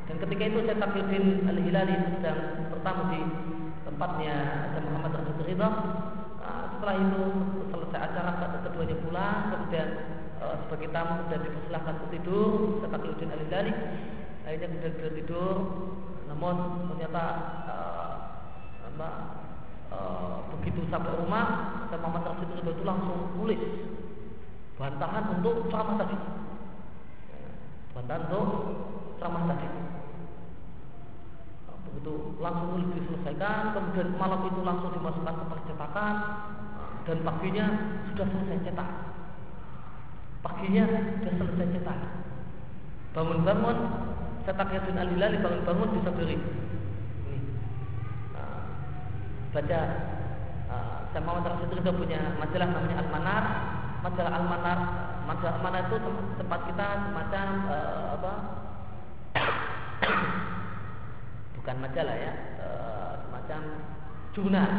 Dan ketika itu saya Taqiyuddin Al-Hilali sedang bertamu di tempatnya Syekh Muhammad Rasul Ridha. Nah, setelah itu selesai acara keduanya pulang kemudian uh, sebagai tamu dan dipersilahkan untuk tidur Syekh Taqiyuddin Al-Hilali. Akhirnya kemudian beliau tidur. Namun ternyata uh, apa, uh, begitu sampai rumah Muhammad Rasul Ridha itu langsung tulis bantahan untuk ceramah tadi. Bantahan untuk ceramah tadi. Nah, begitu langsung nulis diselesaikan kemudian malam itu langsung dimasukkan ke percetakan dan paginya sudah selesai cetak. Paginya sudah selesai cetak. Bangun-bangun cetaknya Yasin Alilali bangun-bangun bisa beri. Nah, baca uh, saya mau terus itu punya majalah namanya Al-Manar majalah Al-Manar majalah Al-Manar itu tempat kita semacam uh, apa? Bukan majalah ya uh, semacam jurnal.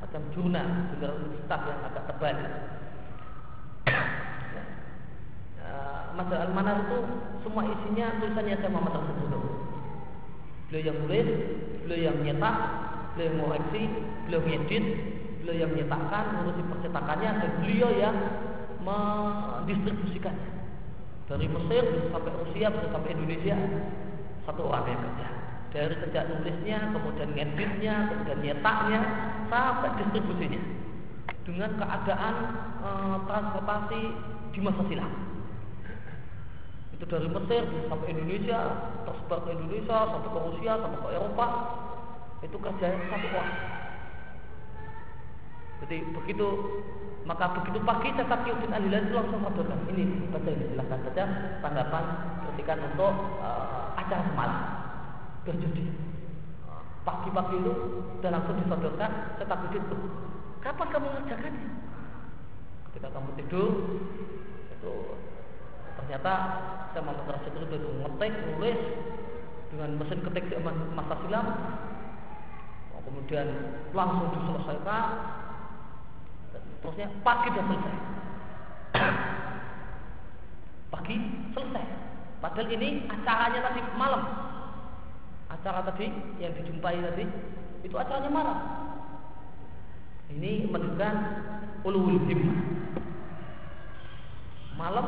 Macam jurnal jurnal ustaz yang agak tebal. Uh, majalah Al-Manar itu semua isinya tulisannya saya Muhammad Rasulullah beliau yang nulis beliau yang nyetak beliau yang mengoreksi beliau yang ngedit beliau yang menyetakkan mengurusi percetakannya dan beliau yang mendistribusikannya. Dari Mesir bisa sampai Rusia bisa sampai Indonesia satu orang yang kerja. Dari kerja nulisnya kemudian ngeditnya kemudian nyetaknya sampai distribusinya. Dengan keadaan e, transportasi di masa silam. Itu dari Mesir bisa sampai Indonesia tersebar ke Indonesia sampai ke Rusia sampai ke Eropa. Itu kerjanya satu orang jadi begitu maka begitu pagi cetak Yudin Alilan itu langsung melaporkan ini baca ini silahkan saja tanggapan kritikan untuk uh, acara semalam. Berjudi pagi-pagi itu sudah langsung disodorkan cetak Yudin itu kapan kamu mengerjakannya ketika kamu tidur itu ternyata saya mau Rasul itu ngetik nulis dengan mesin ketik masa silam kemudian langsung diselesaikan Terusnya pagi sudah selesai. pagi selesai. Padahal ini acaranya tadi malam. Acara tadi yang dijumpai tadi itu acaranya malam. Ini menunjukkan ulul himmah. Malam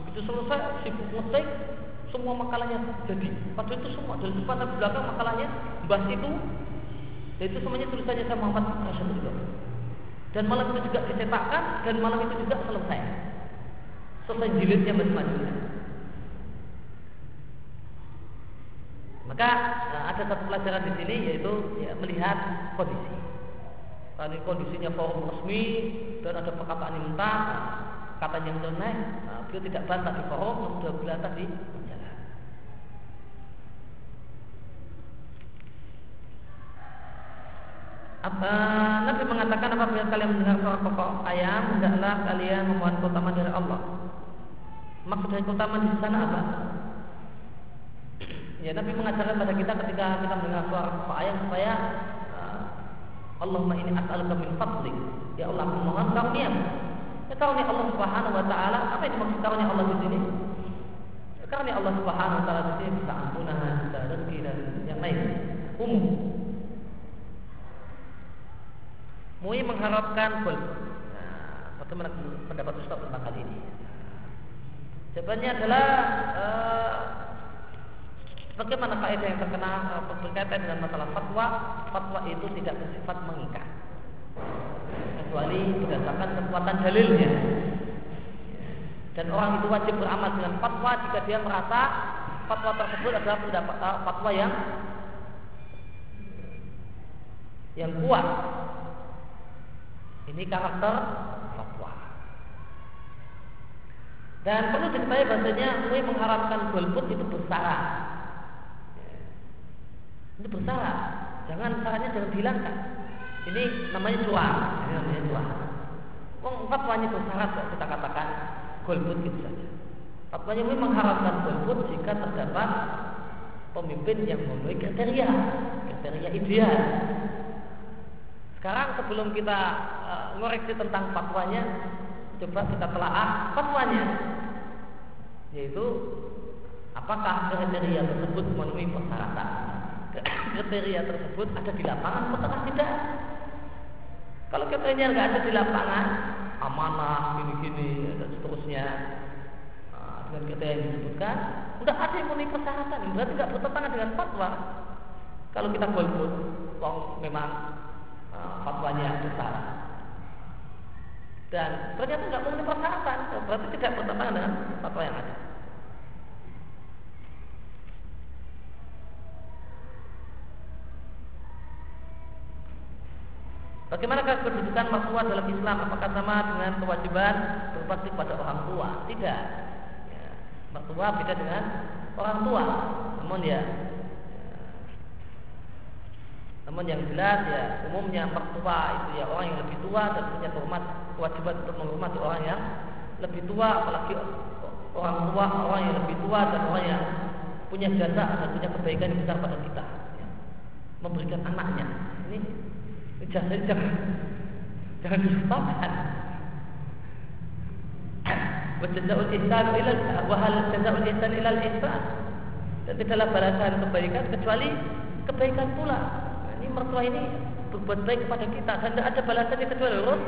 begitu selesai sibuk ngetik semua makalahnya jadi. Padahal itu semua dari depan sampai belakang makalahnya bahas itu itu semuanya tulisannya saya Muhammad Rasulullah. Dan malam itu juga dicetakkan dan malam itu juga selesai. Selesai jilidnya masing-masing. Maka nah, ada satu pelajaran di sini yaitu ya, melihat kondisi. Kalau kondisinya forum resmi dan ada perkataan yang mentah, kata yang naik, nah, beliau tidak bantah di forum, beliau bantah di Apa, Nabi mengatakan apabila kalian mendengar suara pokok ayam, hendaklah kalian memohon keutamaan dari Allah. Maksud dari di sana apa? Ya Nabi mengajarkan pada kita ketika kita mendengar suara pokok ayam supaya uh, Allahumma ini as'aluka min fadlik. Ya Allah, aku mohon karunia. Ya karunia Allah Subhanahu wa taala, apa yang dimaksud karunia Allah di sini? Ya, karunia Allah Subhanahu wa taala di sini bisa ampunan, bisa rezeki dan yang lain. Umum. Mui mengharapkan gol. Nah, bagaimana pendapat Ustaz tentang hal ini? Jawabannya adalah uh, Bagaimana kaidah yang terkenal uh, berkaitan dengan masalah fatwa? Fatwa itu tidak bersifat mengikat, kecuali berdasarkan kekuatan dalilnya. Dan orang itu wajib beramal dengan fatwa jika dia merasa fatwa tersebut adalah pendapat uh, fatwa yang yang kuat. Ini karakter fatwa. Dan perlu diketahui bahasanya MUI mengharamkan golput itu bersyarat itu bersalah. Jangan sarannya jangan dihilangkan. Ini namanya cuan. Ini namanya cuan. Wong fatwanya bersyarat kok kita katakan golput gitu saja. Fatwanya memang mengharapkan golput jika terdapat pemimpin yang memenuhi kriteria, kriteria ideal. Sekarang sebelum kita ngoreksi tentang fatwanya, coba kita telaah fatwanya, yaitu apakah kriteria tersebut memenuhi persyaratan? Kriteria tersebut ada di lapangan ataukah tidak? Kalau kriteria nggak ada di lapangan, amanah, gini-gini dan seterusnya nah, dengan kriteria yang disebutkan, nggak ada yang memenuhi persyaratan, berarti nggak bertentangan dengan fatwa. Kalau kita golput, memang uh, fatwanya besar dan ternyata nggak memenuhi persyaratan, berarti tidak bertentangan dengan fatwa yang ada. Bagaimana kedudukan mertua dalam Islam? Apakah sama dengan kewajiban berbakti pada orang tua? Tidak. Ya, mertua beda dengan orang tua. Namun ya, namun yang jelas ya umumnya mertua itu ya orang yang lebih tua dan punya hormat kewajiban untuk menghormati orang yang lebih tua apalagi orang tua orang yang lebih tua dan orang yang punya jasa dan punya kebaikan yang besar pada kita ya. memberikan anaknya ini Jangan jangan jangan dilupakan. Wajazaul ihsan ila wa hal jazaul ihsan ila ihsan. Dan tidaklah balasan kebaikan kecuali kebaikan pula. Nah, ini berbuat baik kepada kita dan tidak ada balasannya kecuali Allah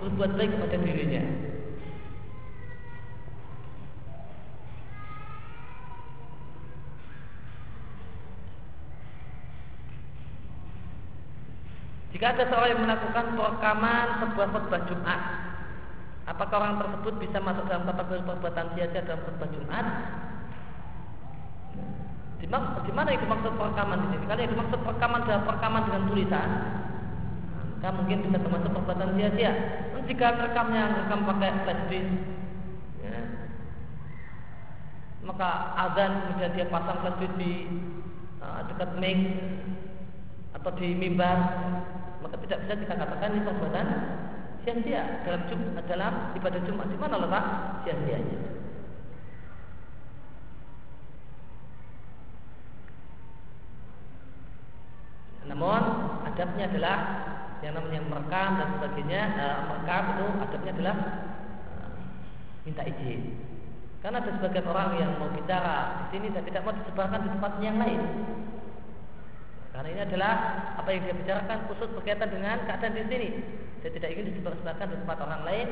berbuat baik kepada dirinya. Jika ada seorang yang melakukan perekaman sebuah khutbah Jumat, apakah orang tersebut bisa masuk dalam kategori perbuatan sia-sia dalam khutbah Jumat? Di, di mana maksud perekaman di sini? Kalau yang dimaksud perekaman adalah perekaman dengan tulisan, maka mungkin bisa termasuk perbuatan sia-sia. Jika rekamnya rekam pakai flash disk, ya, maka azan kemudian dia pasang flash disk di uh, dekat mic atau di mimbar maka tidak bisa kita katakan ini perbuatan sia-sia dalam jum, dalam ibadah Jumat di mana letak sia-sianya. Namun adabnya adalah yang namanya merekam dan sebagainya uh, merekam itu adabnya adalah uh, minta izin. Karena ada sebagian orang yang mau bicara di sini dan tidak mau disebarkan di tempat yang lain. Karena ini adalah apa yang dia bicarakan khusus berkaitan dengan keadaan di sini. Dia tidak ingin disebarkan di tempat orang lain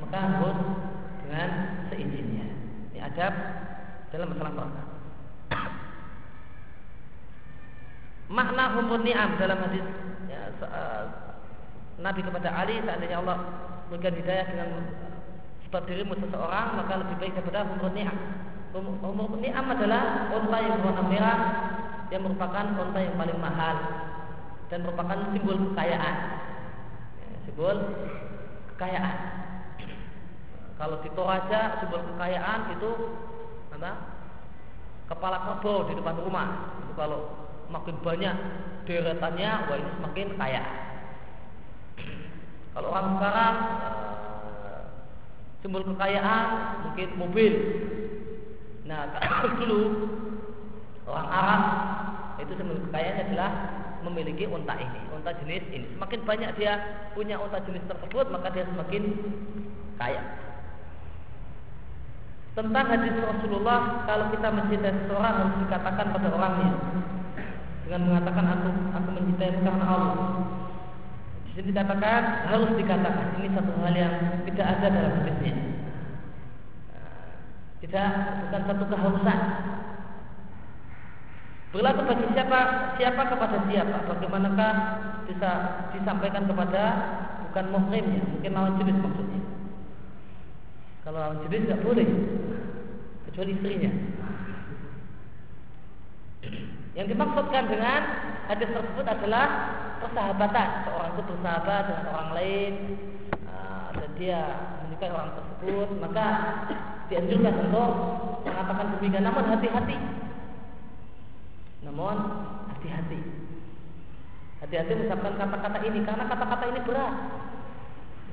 maka harus dengan seizinnya. Ini adab dalam masalah merekam makna hukum ni'am dalam hadis ya, uh, Nabi kepada Ali seandainya Allah memberikan hidayah dengan sebab dirimu seseorang maka lebih baik daripada umur ni'am. Umur ni'am adalah unta yang berwarna merah yang merupakan unta yang paling mahal dan merupakan simbol kekayaan. Ya, simbol kekayaan. Kalau di Toraja simbol kekayaan itu apa? Kepala kerbau di depan rumah. Itu kalau makin banyak deretannya, wah ini semakin kaya. Kalau orang sekarang uh, simbol kekayaan mungkin mobil. Nah, kalau dulu orang Arab itu simbol kekayaannya adalah memiliki unta ini, unta jenis ini. Semakin banyak dia punya unta jenis tersebut, maka dia semakin kaya. Tentang hadis Rasulullah, kalau kita mencintai seseorang harus dikatakan pada orangnya dengan mengatakan aku aku mencintai karena Allah. Di sini dikatakan harus dikatakan ini satu hal yang tidak ada dalam hadisnya. Tidak bukan satu keharusan. Berlaku bagi siapa siapa kepada siapa. Bagaimanakah bisa disampaikan kepada bukan muhrimnya, mungkin lawan jenis maksudnya. Kalau lawan jenis tidak boleh kecuali istrinya. Yang dimaksudkan dengan hadis tersebut adalah persahabatan. Seorang itu bersahabat dengan orang lain uh, dan dia menyukai orang tersebut, maka dianjurkan untuk mengatakan demikian. Namun hati-hati. Namun hati-hati. Hati-hati mengucapkan kata-kata ini karena kata-kata ini berat.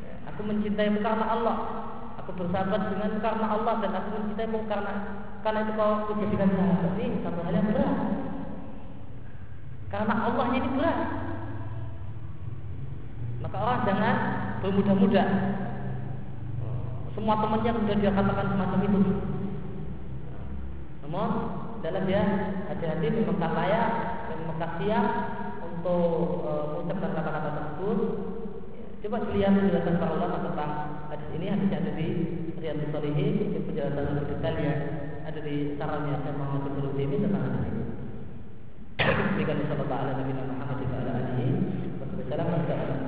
Ya, aku mencintaimu karena Allah. Aku bersahabat dengan karena Allah dan aku mencintaimu karena karena itu kau menjadikan sahabat ini satu hal yang berat. Karena Allah ini berat. Maka orang jangan bermudah-mudah. Semua temannya sudah dia katakan semacam itu. Namun dalam dia hati-hati memang layak dan memang siap untuk e, mengucapkan kata-kata tersebut. Coba dilihat penjelasan para ulama tentang hadis ini hadis yang ada di Riyadhus Shalihin, penjelasan lebih detail ya ada di sarannya Syekh Muhammad bin Utsaimin tentang hadis ini. Demikian sallallahu alaihi wa sallam.